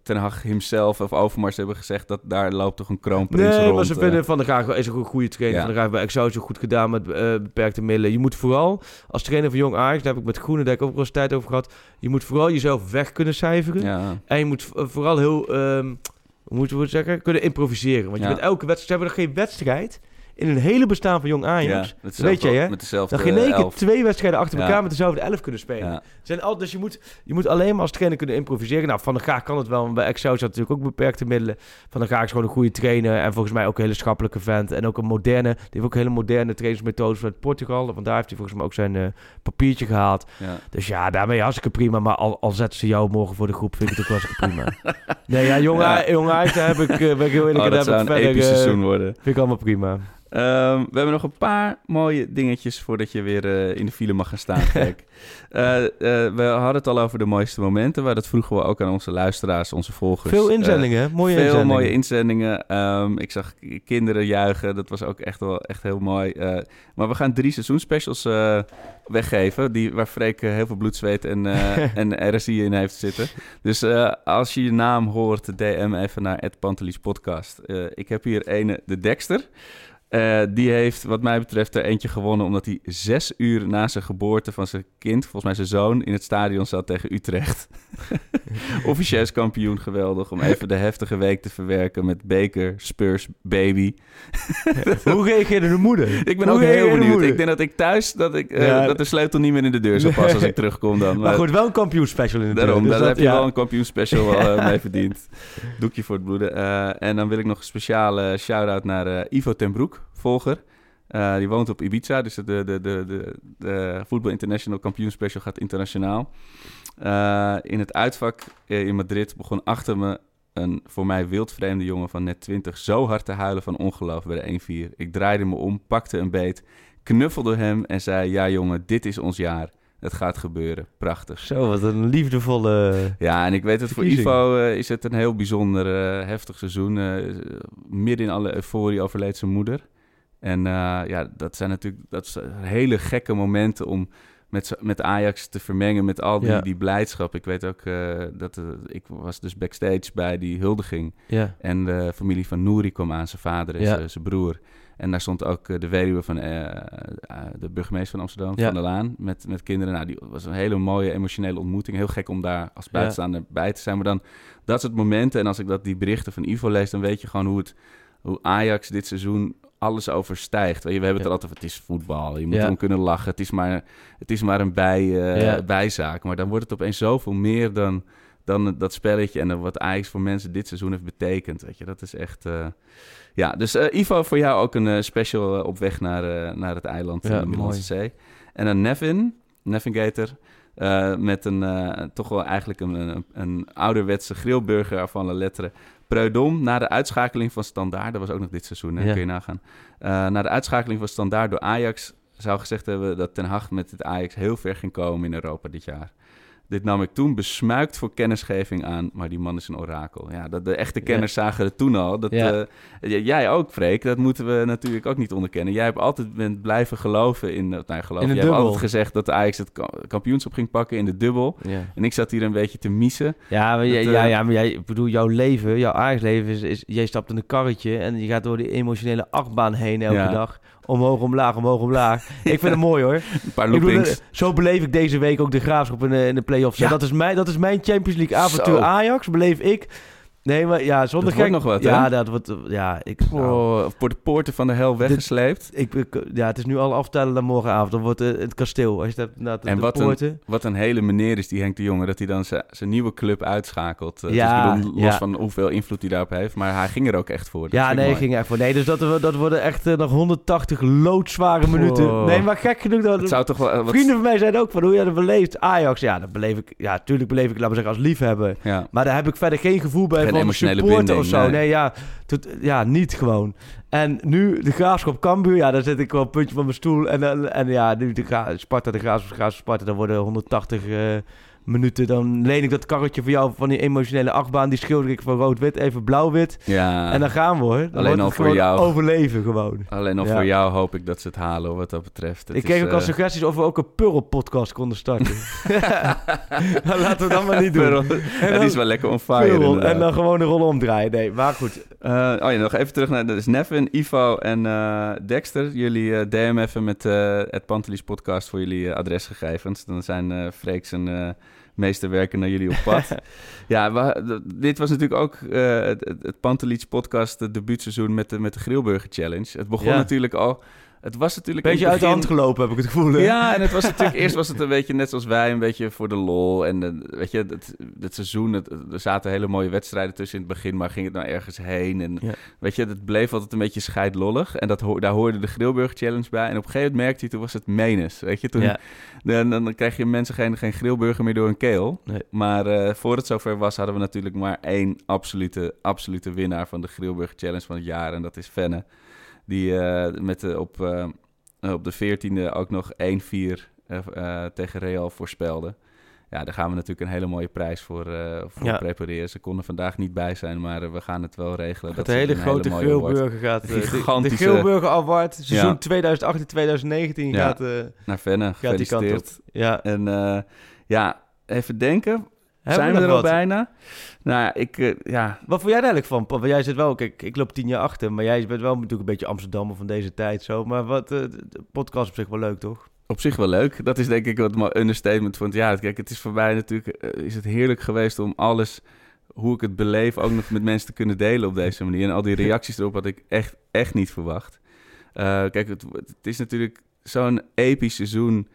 Ten Hag himself of Overmars hebben gezegd dat daar loopt toch een kroonprins Nee, rond. maar ze eh. vinden Van der Graag is een goede trainer. Ja. Van der Graag bij Excelsior goed gedaan met eh, beperkte middelen. Je moet vooral, als trainer van Jong Ajax, daar heb ik met Groenendijk ook wel eens tijd over gehad. Je moet vooral jezelf weg kunnen cijferen. Ja, En je moet vooral heel, hoe moeten we het zeggen, kunnen improviseren. Want je bent elke wedstrijd, ze hebben nog geen wedstrijd in een hele bestaan van Jong Ajax. met weet je, hè? Met dezelfde Dan geen één keer twee wedstrijden achter Ja. elkaar met dezelfde elf kunnen spelen. Ja. Zijn al, dus je moet, je moet alleen maar als trainer kunnen improviseren. Nou, Van der Gaag kan het wel. want Bij Excelsior had natuurlijk ook beperkte middelen. Van der Gaag is gewoon een goede trainer. En volgens mij ook een hele schappelijke vent. En ook een moderne... Die heeft ook hele moderne trainingsmethodes vanuit Portugal. Want daar heeft hij volgens mij ook zijn eh, papiertje gehaald. Ja. Dus ja, daarmee hartstikke prima. Maar al, al zetten ze jou morgen voor de groep, vind ik het ook hartstikke prima. nee, ja, jongen, Ja. jongen Ajax, daar heb ik, ben ik heel eerlijk. Oh, dat daar zou heb een ik episch verder, eh, seizoen worden. Vind ik allemaal prima. Ehm, we hebben nog een paar mooie dingetjes voordat je weer eh, in de file mag gaan staan. Kijk. Eh, eh, we hadden het al over de mooiste momenten. Maar dat vroegen we ook aan onze luisteraars, onze volgers. Veel inzendingen, hè? mooie veel inzendingen. mooie inzendingen. Ehm, ik zag kinderen juichen. Dat was ook echt wel echt heel mooi. Maar we gaan drie seizoensspecials weggeven. Die, waar Freek heel veel bloed, zweet en, en RSI in heeft zitten. Dus als je je naam hoort, DM even naar Ed Pantelis podcast. Ik heb hier ene, de Dexter. Eh, die heeft, wat mij betreft, er eentje gewonnen... omdat hij zes uur na zijn geboorte van zijn kind... volgens mij zijn zoon, in het stadion zat tegen Utrecht. Officieus kampioen, geweldig. Om even de heftige week te verwerken met beker, Spurs, baby. Hoe reageerde de moeder? Ik ben Hoe ook heel de benieuwd. Ik denk dat ik thuis, dat, ik, eh, Ja. dat de sleutel niet meer in de deur zal passen als ik terugkom dan. Maar goed, wel een kampioenspecial in de Daarom, dus daar dat- heb je wel een kampioenspecial wel eh, mee verdiend. Doekje voor het bloeden. En dan wil ik nog een speciale shout-out naar Ivo ten Broek, volger. Eh, die woont op Ibiza, dus de, de, de, de, de Voetbal International kampioenspecial gaat internationaal. Eh, in het uitvak eh, in Madrid begon achter me een voor mij wildvreemde jongen van net 20 zo hard te huilen van ongeloof bij de 1-4. Ik draaide me om, pakte een beet, knuffelde hem en zei: Ja, jongen, dit is ons jaar. Het gaat gebeuren. Prachtig. Zo, wat een liefdevolle... Ja, en ik weet het voor. Ivo is het een heel bijzonder heftig seizoen. Midden in alle euforie overleed zijn moeder. En eh, ja, dat zijn natuurlijk dat zijn hele gekke momenten om met, met Ajax te vermengen met al die, Ja. die blijdschap. Ik weet ook eh, dat eh, ik was dus backstage bij die huldiging. Ja. En de familie van Nouri kwam aan, zijn vader en Ja. zijn- zijn broer. En daar stond ook de weduwe van de burgemeester van Amsterdam. Van der Laan, met, met kinderen. Nou, die was een hele mooie emotionele ontmoeting. Heel gek om daar als buitenstaander bij te zijn. Maar dan, dat soort momenten. En als ik dat, die berichten van Ivo lees, dan weet je gewoon hoe, het, hoe Ajax dit seizoen alles overstijgt. Weet je, we hebben het er altijd over, het is voetbal. Je moet erom kunnen lachen. Het is maar, het is maar een bij, eh, bijzaak. Maar dan wordt het opeens zoveel meer dan, dan dat spelletje en wat Ajax voor mensen dit seizoen heeft betekend. Weet je, dat is echt... eh, ja, dus eh, Ivo, voor jou ook een special op weg naar, naar het eiland Ja, de Middellandse Zee. En dan Nevin, Navigator, eh, met een toch wel eigenlijk een, een, een ouderwetse grillburger van la lettre. Preudom, na de uitschakeling van Standaard, dat was ook nog dit seizoen, hè, Ja. kun je nagaan. Uh, na de uitschakeling van Standaard door Ajax zou gezegd hebben dat Ten Hag met het Ajax heel ver ging komen in Europa dit jaar. Dit nam ik toen besmuikt voor kennisgeving aan, maar die man is een orakel. Ja, dat, de echte kenners ja. zagen het toen al. Dat, ja. uh, jij ook, Freek, dat moeten we natuurlijk ook niet onderkennen. Jij hebt altijd bent blijven geloven in... Nou. In Jij hebt altijd gezegd dat Ajax het kampioenschap ging pakken in de dubbel. Ja. En ik zat hier een beetje te missen. Ja, maar, dat, ja, ja, maar jij, ik bedoel, jouw leven, jouw Ajax-leven is, is... Jij stapt in een karretje en je gaat door die emotionele achtbaan heen elke dag omhoog, omlaag, omhoog, omlaag. Ik vind het mooi hoor. Een paar loopings. Zo beleef ik deze week ook de graafschap in de, in de play-offs. Ja. Dat, is mijn, dat is mijn Champions League avontuur. Zo. Ajax beleef ik. Nee, maar ja, zonder dat gek... nog wat, Ja, hè? dat wordt... Ja, ik... Oh, voor de poorten van de hel weggesleept. Dit, ik, ja, het is nu al aftellen naar morgenavond. Dan wordt het, het kasteel. Als je hebt, nou, de, en de wat, poorten. Een, wat een hele meneer is die Henk de Jonge... dat hij dan zijn nieuwe club uitschakelt. Ja, dus bedoel, los ja. van hoeveel invloed hij daarop heeft. Maar hij ging er ook echt voor. Dat ja, nee, mooi. ging echt voor. Nee, dus dat, dat worden echt uh, nog 180 loodzware minuten. Nee, maar gek genoeg... Dat, het zou toch wel, Vrienden van mij zeiden ook van hoe jij dat beleeft. Ajax, ja, dat beleef ik... Ja, tuurlijk beleef ik, laten we zeggen, als liefhebber. Ja. Maar daar heb ik verder geen gevoel bij geen emotionele binding, of zo. Nee, nee ja, tot, ja, niet gewoon. En nu de Graafschap Cambuur, ja, daar zit ik wel een puntje van mijn stoel. En, en, en ja, nu de Sparta, de Graafschap, Graafschap Sparta, dan worden 180 uh, minuten. Dan leen ik dat karretje voor jou van die emotionele achtbaan. Die schilder ik van rood-wit, even blauw-wit. Ja. En dan gaan we hoor. Dan Alleen al voor jou. Overleven gewoon. Alleen al ja. voor jou hoop ik dat ze het halen wat dat betreft. Het ik kreeg is, ook al uh... suggesties of we ook een Purl-podcast konden starten. nou, laten we dat maar niet doen. Purl, die is wel lekker on fire. En dan gewoon een rol omdraaien. Nee, maar goed. Uh, oh ja, nog even terug naar... Dus Nevin Steven, Ivo en eh, Dexter, jullie eh, DM even met eh, het Pantelis podcast voor jullie eh, adresgegevens. Dan zijn eh Freeks en eh meesterwerken naar jullie op pad. ja, we- dit was natuurlijk ook eh, het, het- podcast het debuutseizoen met de, met de Grillburger Challenge. Het begon Ja. natuurlijk al... Het was natuurlijk Beetje uit de hand gelopen, heb ik het gevoel. hè? ja, en het was natuurlijk eerst was het een beetje net zoals wij, een beetje voor de lol. En eh, weet je, het, het seizoen, het, er zaten hele mooie wedstrijden tussen in het begin, maar ging het nou ergens heen? En Ja. weet je, het bleef altijd een beetje scheidlollig. En dat, daar hoorde de Grillburger Challenge bij. En op een gegeven moment merkte je, toen was het menens. Weet je, toen, Ja. dan, dan krijg je mensen geen, geen grillburger meer door een keel. Nee. Maar eh, voor het zover was, hadden we natuurlijk maar één absolute, absolute winnaar van de Grillburger Challenge van het jaar. En dat is Fenne. Die eh, met op, eh, op de 14e ook nog 1-4 eh, tegen Real voorspelde. Ja, daar gaan we natuurlijk een hele mooie prijs voor, voor Ja. prepareren. Ze konden vandaag niet bij zijn, maar we gaan het wel regelen. Dat hele grote award Grillburger gaat... de- De, Gigantische- Grillburger Award, seizoen Ja. 2018-2019 Ja. gaat, Naar Fenne, gaat die kant op. Ja. En ja, even denken. Hebben zijn we, er al bijna? Nou ja, ik... eh, ja, Wat vond jij er eigenlijk van? Want jij zit wel, kijk, ik loop tien jaar achter, maar jij bent wel natuurlijk een beetje Amsterdammer van deze tijd zo. Maar wat, eh, de podcast op zich wel leuk, toch? op zich wel leuk. Dat is denk ik wat mijn understatement van het jaar. Kijk, het is voor mij natuurlijk... eh, is het heerlijk geweest om alles... Hoe ik het beleef, ook nog met mensen te kunnen delen op deze manier. En al die reacties erop had ik echt, echt niet verwacht. Kijk, het, het is natuurlijk zo'n episch seizoen...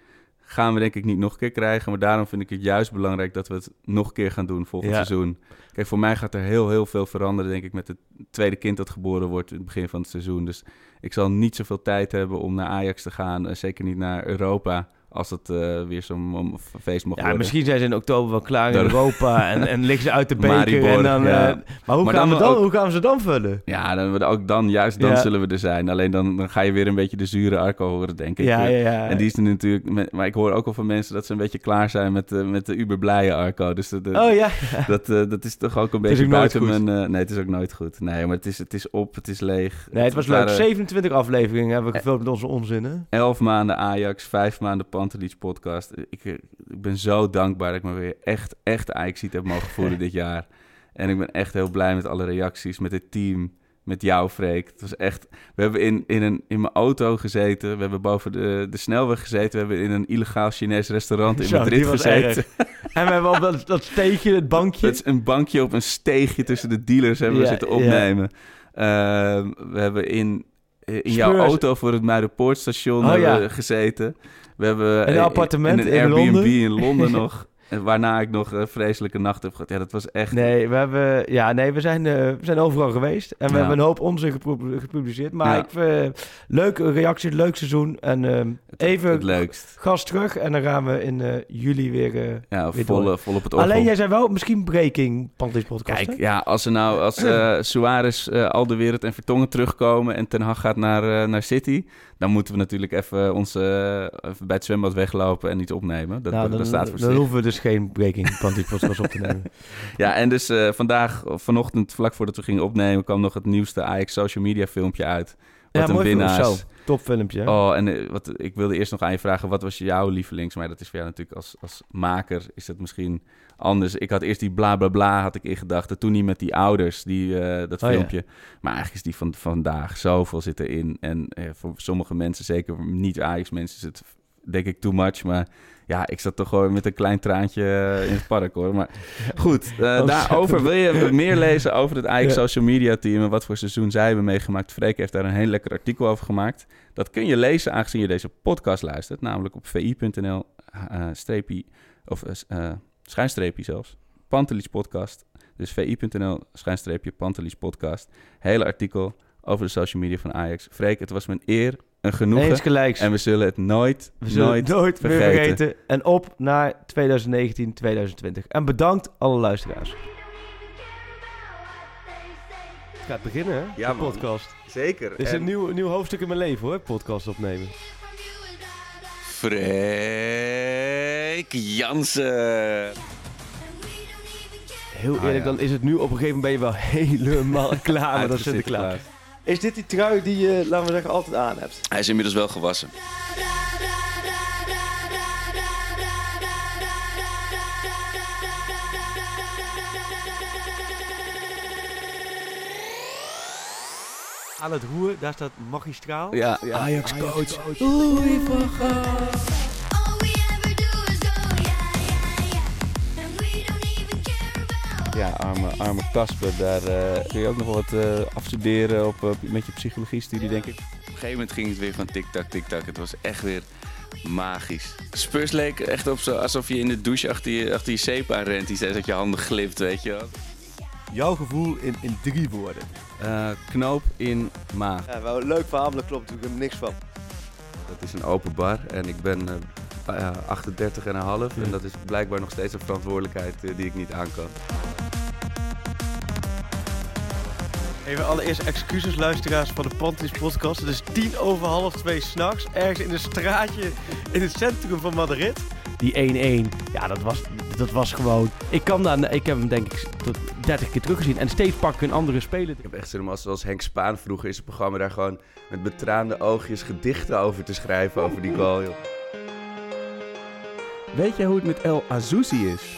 gaan we denk ik niet nog een keer krijgen. Maar daarom vind ik het juist belangrijk dat we het nog een keer gaan doen volgend Ja. seizoen. Kijk, voor mij gaat er heel, heel veel veranderen, denk ik, met het tweede kind dat geboren wordt in het begin van het seizoen. Dus ik zal niet zoveel tijd hebben om naar Ajax te gaan. eh, zeker niet naar Europa, als het eh, weer zo'n feest mag Ja, worden. misschien zijn ze in oktober wel klaar in Europa en, en liggen ze uit de beker. Maribor, en dan, ja. eh, maar hoe, Maar gaan dan we dan, ook- hoe gaan we ze dan vullen? Ja, dan, ook dan, juist dan Ja. zullen we er zijn. Alleen dan, dan ga je weer een beetje de zure Arco horen, denk ik. Ja, ja, ja. En die is er natuurlijk... Maar ik hoor ook al van mensen dat ze een beetje klaar zijn met, de met de uber blije Arco. Dus de, de- Oh ja. dat, eh, dat is toch ook een beetje ook buiten mijn... eh, nee, het is ook nooit goed. Nee, maar het is, het is op, het is leeg. Nee, het was leuk. waren 27 afleveringen hebben we Eh, gevuld met onze onzinnen. Elf maanden Ajax, vijf maanden Pantelich podcast. Ik, eh, ik ben zo dankbaar dat ik me weer echt, echt Ajax heb mogen voelen dit jaar. En ik ben echt heel blij met alle reacties, met het team, met jou, Freek. Het was echt... We hebben in, in, een, in mijn auto gezeten, we hebben boven de, de snelweg gezeten... we hebben in een illegaal Chinees restaurant in Zo, Madrid gezeten. En we hebben op dat, dat steegje, het bankje. Het is een bankje op een steegje tussen de dealers hebben we Ja, zitten ja. opnemen. Ehm, we hebben in, in jouw Spurs. auto voor het Muiderpoortstation Oh, ja. gezeten. We hebben een eh, appartement in een in Airbnb Londen. in Londen nog. Waarna ik nog een vreselijke nacht heb gehad. Ja, dat was echt... Nee, we, hebben, ja, nee, we, zijn, eh, we zijn overal geweest. En we Ja. hebben een hoop onzin gepubliceerd. Maar Ja. ik leuke reactie, leuk seizoen. En het, even Het leukst. gas terug. En dan gaan we in eh, juli weer... eh, Ja, Weer vol, op het orgel. Alleen jij zei wel misschien breaking Pantelis podcast. Kijk, hè? ja, als er nou, als eh Suarez, eh Alderweireld en Vertongen terugkomen en Ten Hag gaat naar, eh, naar City, dan moeten we natuurlijk even, ons, eh, even bij het zwembad weglopen en iets opnemen. Dat, nou, dat dan, staat voor dan hoeven we dus geen breaking podcast op te nemen. Ja, en dus eh, vandaag, vanochtend, vlak voordat we gingen opnemen, kwam nog het nieuwste Ajax social media filmpje uit. Wat ja, een mooi winnaars. Top filmpje. Oh, en eh, wat, ik wilde eerst nog aan je vragen, wat was jouw lievelings? Maar dat is voor jou natuurlijk als, als maker, is het misschien anders. Ik had eerst die bla bla bla, had ik in gedachten. Toen niet met die ouders, die, eh, dat Oh, ja. filmpje. Maar eigenlijk is die van vandaag, zoveel zit erin. En eh, voor sommige mensen, zeker niet Ajax mensen, is het denk ik too much. Maar ja, ik zat toch gewoon met een klein traantje eh, in het park hoor. Maar goed, Oh, daarover wil je meer lezen over het Ajax Ja. social media team en wat voor seizoen zij hebben meegemaakt. Freek heeft daar een heel lekker artikel over gemaakt. Dat kun je lezen aangezien je deze podcast luistert, namelijk op vi.nl streepie, of schijnstreepje zelfs. Pantelis podcast. Dus vi.nl schijnstreepje Pantelis podcast. Hele artikel over de social media van Ajax. Freek, het was mijn eer, een genoegen. Eens gelijks. En we zullen het nooit, We zullen nooit, het nooit meer vergeten. En op naar 2019, 2020. En bedankt alle luisteraars. Het gaat beginnen, hè? Ja, de man. podcast. Zeker. Dit is een nieuw, nieuw hoofdstuk in mijn leven, hoor. Podcast opnemen. Freek Jansen. Heel Ah, eerlijk, ja. dan is het nu op een gegeven moment ben je wel helemaal klaar met dat Sinterklaas. Is dit die trui die je, laten we zeggen, altijd aan hebt? Hij is inmiddels wel gewassen. Aan het roer, daar staat magistraal. Ja, Ajax coach. Ja, arme, arme Casper, daar eh, kun je ook nog wat eh, afstuderen op, eh, met je psychologie-studie, denk ik. Op een gegeven moment ging het weer van tik-tak, tik-tak. Het was echt weer magisch. Spurs leek echt op zo, alsof je in de douche achter je, achter je zeep aan rent. Die zei dat je handen glipt, weet je wel. Jouw gevoel in, in drie woorden. Eh, knoop in maag. Ja, wel een leuk verhaal, maar daar klopt natuurlijk niks van. Dat is een open bar en ik ben eh, 38 en een half. En dat is blijkbaar nog steeds een verantwoordelijkheid eh, die ik niet aan kan. Even allereerst excuses luisteraars van de Pantis podcast. Het is tien over half twee s'nachts, ergens in een straatje in het centrum van Madrid. Die 1-1, ja dat was, dat was gewoon... Ik, kan daar, ik heb hem denk ik tot 30 keer teruggezien en steeds pak ik een andere speler. Ik heb echt zin om als, zoals Henk Spaan vroeger in zijn programma daar gewoon met betraande oogjes gedichten over te schrijven over die goal. Joh. Weet jij hoe het met El Azouzi is?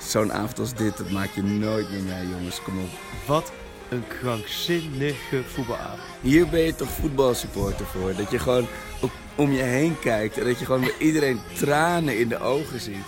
Zo'n avond als dit, dat maak je nooit meer mee, jongens. Kom op. Wat een krankzinnige voetbalavond. Hier ben je toch voetbalsupporter voor? Dat je gewoon om je heen kijkt en dat je gewoon bij iedereen tranen in de ogen ziet.